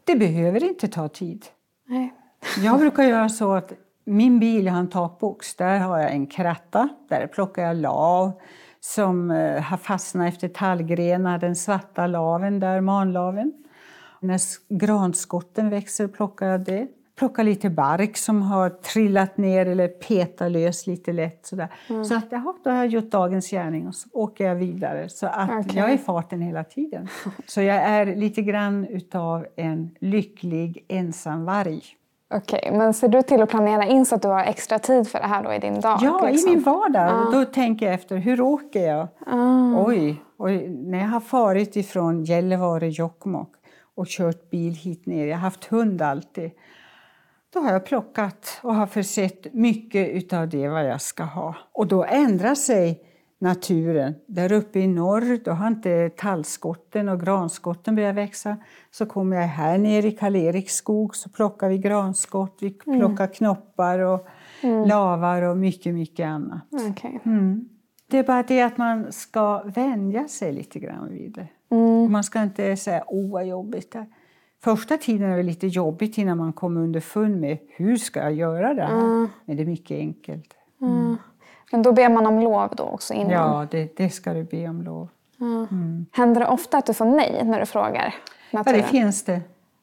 det behöver inte ta tid. Nej. Jag brukar göra så att min bil har en takbox. Där har jag en kratta. Där plockar jag lav som eh, har fastnat efter tallgrenar. Den svarta laven där, manlaven. När granskotten växer plockar jag det. Plockar lite bark som har trillat ner eller petat lös lite lätt. Sådär. Mm. Så att, jaha, då har jag gjort dagens gärning och så åker jag vidare. Så att okay. jag är i farten hela tiden. Så jag är lite grann utav en lycklig ensamvarg. Okej, okay, men ser du till att planera in så att du har extra tid för det här då i din dag? Ja, liksom? i min vardag. Ah. Då tänker jag efter, hur åker jag? Ah. Oj, oj, när jag har farit ifrån Gällivare, Jokkmokk och kört bil hit ner, jag har haft hund alltid, då har jag plockat och har försett mycket av det vad jag ska ha. Och då ändrar sig naturen. Där uppe i norr då har inte tallskotten och granskotten börjat växa. Så kommer jag här ner i karl skog så plockar vi granskott, vi mm. plockar mm. knoppar och mm. lavar och mycket, mycket annat. Okay. Mm. Det är bara det att man ska vänja sig lite grann vid det. Mm. Man ska inte säga åh vad jobbigt det är. Första tiden är det lite jobbigt innan man kommer underfund med hur ska jag göra det här. Mm. Men det är mycket enkelt. Men då ber man om lov då också innan? Ja, det, det ska du be om lov. Mm. Händer det ofta att du får nej när du frågar? Naturen? Ja, det finns det.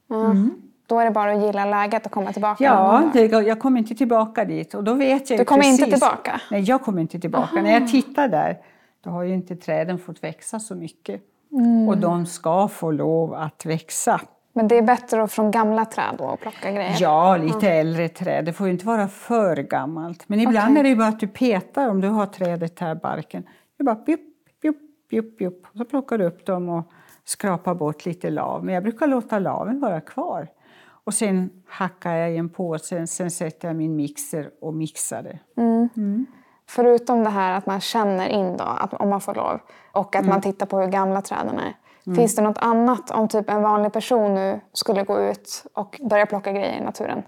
Mm. Då är det bara att gilla läget och komma tillbaka? Ja, det, jag kommer inte tillbaka dit. Och då vet jag du kommer precis, inte tillbaka? Nej, jag kommer inte tillbaka. Aha. När jag tittar där, då har ju inte träden fått växa så mycket. Mm. Och de ska få lov att växa. Men det är bättre från gamla träd då att plocka grejer? Ja, lite mm. äldre träd. Det får ju inte vara för gammalt. Men ibland okay. är det bara att du petar, om du har trädet här, barken. Du bara bjup, bjup, bjup, bjup. Så plockar du upp dem och skrapar bort lite lav. Men jag brukar låta laven vara kvar. Och sen hackar jag i en påse, sen sätter jag min mixer och mixar det. Mm. Mm. Förutom det här att man känner in då, att, om man får lov, och att man mm. tittar på hur gamla träden är. Mm. Finns det något annat om typ en vanlig person nu skulle gå ut och börja plocka grejer i naturen?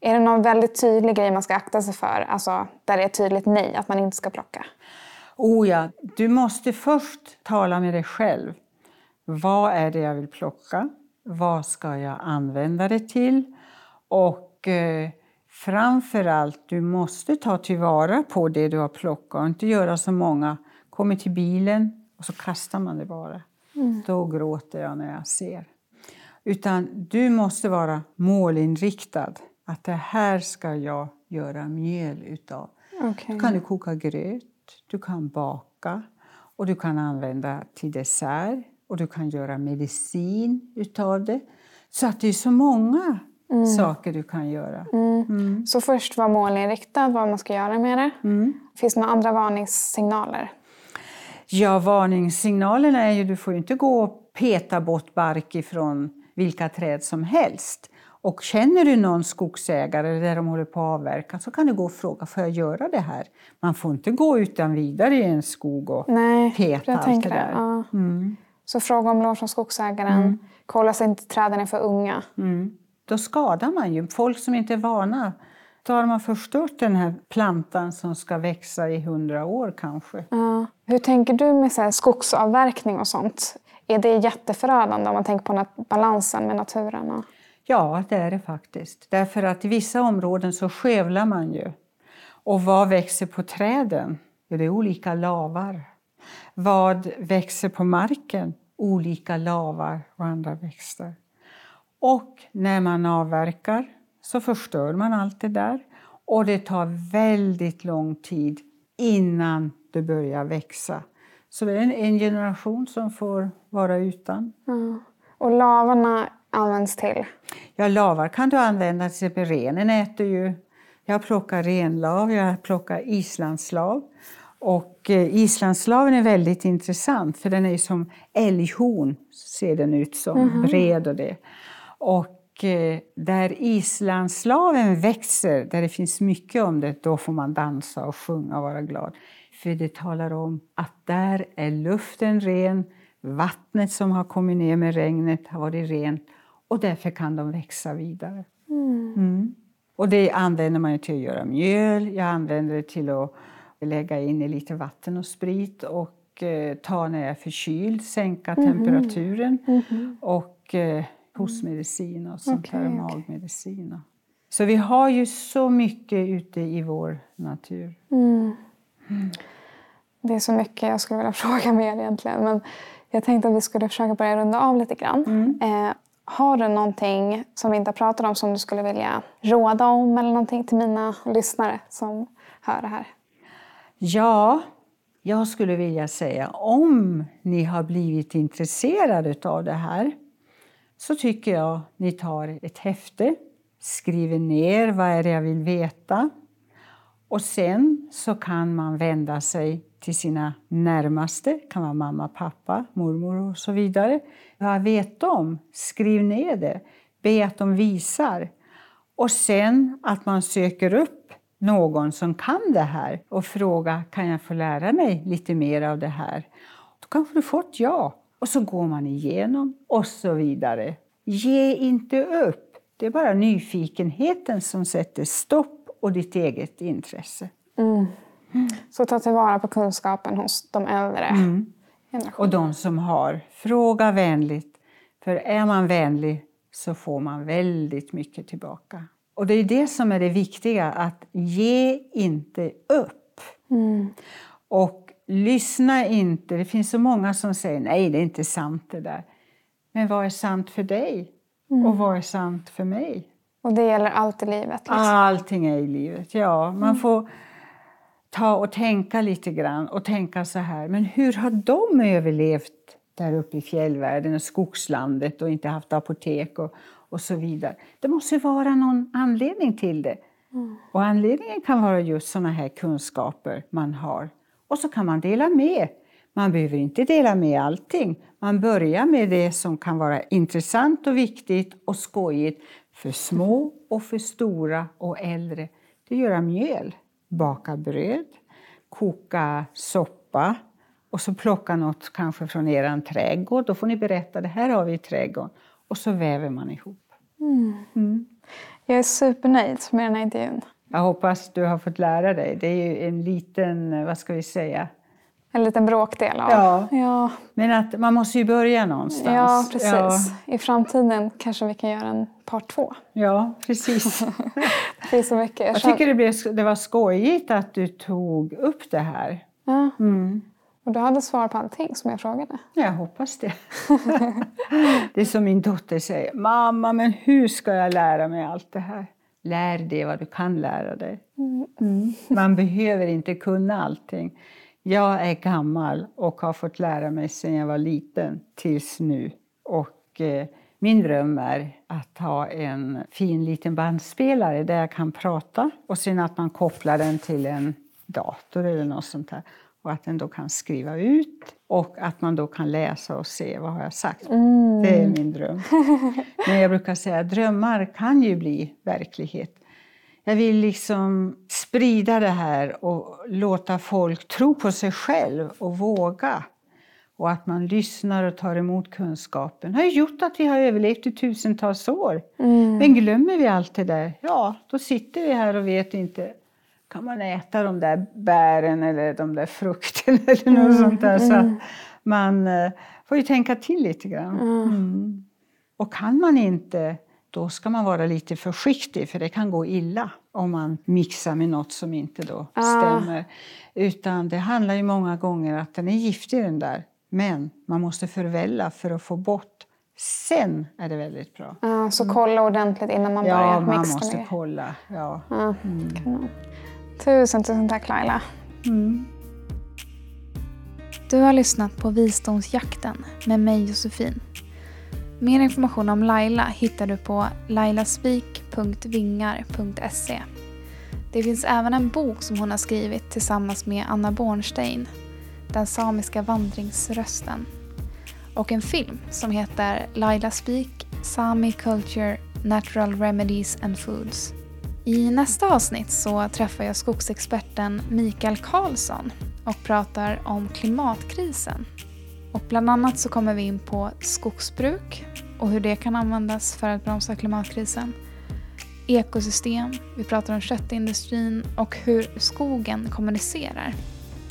Är det någon väldigt tydlig grej man ska akta sig för? Alltså där det är tydligt nej, att man inte ska plocka? Oh ja, du måste först tala med dig själv. Vad är det jag vill plocka? Vad ska jag använda det till? Och eh, framför allt, du måste ta tillvara på det du har plockat och inte göra som många. Kommer till bilen och så kastar man det bara. Mm. Då gråter jag när jag ser. Utan du måste vara målinriktad. Att det här ska jag göra mjöl utav. Okay. Då kan du koka gröt, du kan baka och du kan använda till dessert och du kan göra medicin utav det. Så att det är så många mm. saker du kan göra. Mm. mm. Så först vara målinriktad, vad man ska göra med det. Mm. Finns det några andra varningssignaler? Ja, varningssignalerna är ju du får inte gå och peta bort bark ifrån vilka träd som helst. Och känner du någon skogsägare där de håller på att avverka så kan du gå och fråga, får jag göra det här? Man får inte gå utan vidare i en skog och Nej, peta allt det där. Ja. Mm. Så fråga om lov från skogsägaren, mm. kolla så inte träden är för unga. Mm. Då skadar man ju folk som inte är vana då har man förstört den här plantan som ska växa i hundra år kanske. Ja. Hur tänker du med så här skogsavverkning och sånt? Är det jätteförödande om man tänker på balansen med naturen? Ja, det är det faktiskt. Därför att i vissa områden så skövlar man ju. Och vad växer på träden? Ja, det är olika lavar. Vad växer på marken? Olika lavar och andra växter. Och när man avverkar så förstör man allt det där. Och det tar väldigt lång tid innan det börjar växa. Så det är en, en generation som får vara utan. Mm. Och lavarna används till? Ja, lavar kan du använda. Till exempel renen äter ju... Jag plockar renlav, jag plockar islandslav. Och eh, islandslaven är väldigt intressant för den är som älghorn, ser den ut som, mm -hmm. bred och det. Och och eh, där islandslaven växer, där det finns mycket om det, då får man dansa och sjunga och vara glad. För det talar om att där är luften ren, Vattnet som har kommit ner med regnet har varit rent och därför kan de växa vidare. Mm. Och det använder man till att göra mjöl. Jag använder det till att lägga in i lite vatten och sprit och eh, ta när jag är förkyld, sänka mm. temperaturen mm. och eh, hostmedicin och sånt okay, där, magmedicin. Så vi har ju så mycket ute i vår natur. Mm. Det är så mycket jag skulle vilja fråga mer egentligen. Men jag tänkte att vi skulle försöka börja runda av lite grann. Mm. Eh, har du någonting som vi inte har pratat om som du skulle vilja råda om eller någonting till mina lyssnare som hör det här? Ja, jag skulle vilja säga om ni har blivit intresserade av det här så tycker jag ni tar ett häfte, skriver ner vad är det jag vill veta och sen så kan man vända sig till sina närmaste, det kan vara mamma, pappa, mormor och så vidare. Vad vet de? Skriv ner det. Be att de visar. Och sen att man söker upp någon som kan det här och frågar kan jag få lära mig lite mer av det här. Då kanske du får ett ja. Och så går man igenom och så vidare. Ge inte upp. Det är bara nyfikenheten som sätter stopp och ditt eget intresse. Mm. Så ta tillvara på kunskapen hos de äldre mm. Och de som har. Fråga vänligt. För är man vänlig så får man väldigt mycket tillbaka. Och det är det som är det viktiga, att ge inte upp. Mm. Och lyssna inte. Det finns så många som säger nej, det är inte sant det där. Men vad är sant för dig? Mm. Och vad är sant för mig? Och det gäller allt i livet? Liksom. Allting är i livet, ja. Man mm. får ta och tänka lite grann och tänka så här, men hur har de överlevt där uppe i fjällvärlden och skogslandet och inte haft apotek och, och så vidare. Det måste vara någon anledning till det. Mm. Och anledningen kan vara just sådana här kunskaper man har. Och så kan man dela med. Man behöver inte dela med allting. Man börjar med det som kan vara intressant och viktigt och skojigt för små och för stora och äldre. Det göra mjöl baka bröd, koka soppa och så plocka något kanske från er trädgård. Då får ni berätta, det här har vi i trädgården. Och så väver man ihop. Mm. Mm. Jag är supernöjd med den här intervjun. Jag hoppas du har fått lära dig. Det är ju en liten, vad ska vi säga, en liten bråkdel av. Ja. ja. Men att man måste ju börja någonstans. Ja, precis. Ja. I framtiden kanske vi kan göra en part två. Ja, precis. det finns så mycket. Jag, tycker det, blev, det var skojigt att du tog upp det här. Ja. Mm. Och du hade svar på allting som jag frågade? Jag hoppas det. det är som min dotter säger. Mamma, men hur ska jag lära mig allt det här? Lär dig vad du kan lära dig. Mm. mm. Man behöver inte kunna allting. Jag är gammal och har fått lära mig sedan jag var liten tills nu. Och eh, min dröm är att ha en fin liten bandspelare där jag kan prata och sen att man kopplar den till en dator eller något sånt där och att den då kan skriva ut och att man då kan läsa och se vad har jag sagt. Mm. Det är min dröm. Men jag brukar säga att drömmar kan ju bli verklighet. Jag vill liksom sprida det här och låta folk tro på sig själv och våga. Och att man lyssnar och tar emot kunskapen Det har gjort att vi har överlevt i tusentals år. Mm. Men glömmer vi allt det där, ja, då sitter vi här och vet inte kan man äta de där bären eller de där frukterna eller något mm. sånt där. Så mm. man uh, får ju tänka till lite grann. Mm. Och kan man inte då ska man vara lite försiktig för det kan gå illa om man mixar med något som inte då ah. stämmer. Utan det handlar ju många gånger att den är giftig den där. Men man måste förvälla för att få bort. Sen är det väldigt bra. Ah, så kolla ordentligt innan man ja, börjar mixa? Ja, man måste med. kolla. Ja. Ah, mm. Tusen, tusen tack Laila. Mm. Du har lyssnat på Visdomsjakten med mig Josefin. Mer information om Laila hittar du på lailasvik.vingar.se. Det finns även en bok som hon har skrivit tillsammans med Anna Bornstein, Den samiska vandringsrösten. Och en film som heter Laila Speak, Sami Culture, Natural Remedies and Foods. I nästa avsnitt så träffar jag skogsexperten Mikael Karlsson och pratar om klimatkrisen och bland annat så kommer vi in på skogsbruk och hur det kan användas för att bromsa klimatkrisen. Ekosystem, vi pratar om köttindustrin och hur skogen kommunicerar.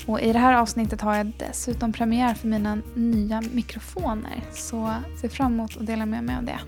Och I det här avsnittet har jag dessutom premiär för mina nya mikrofoner så se fram emot att dela med mig av det.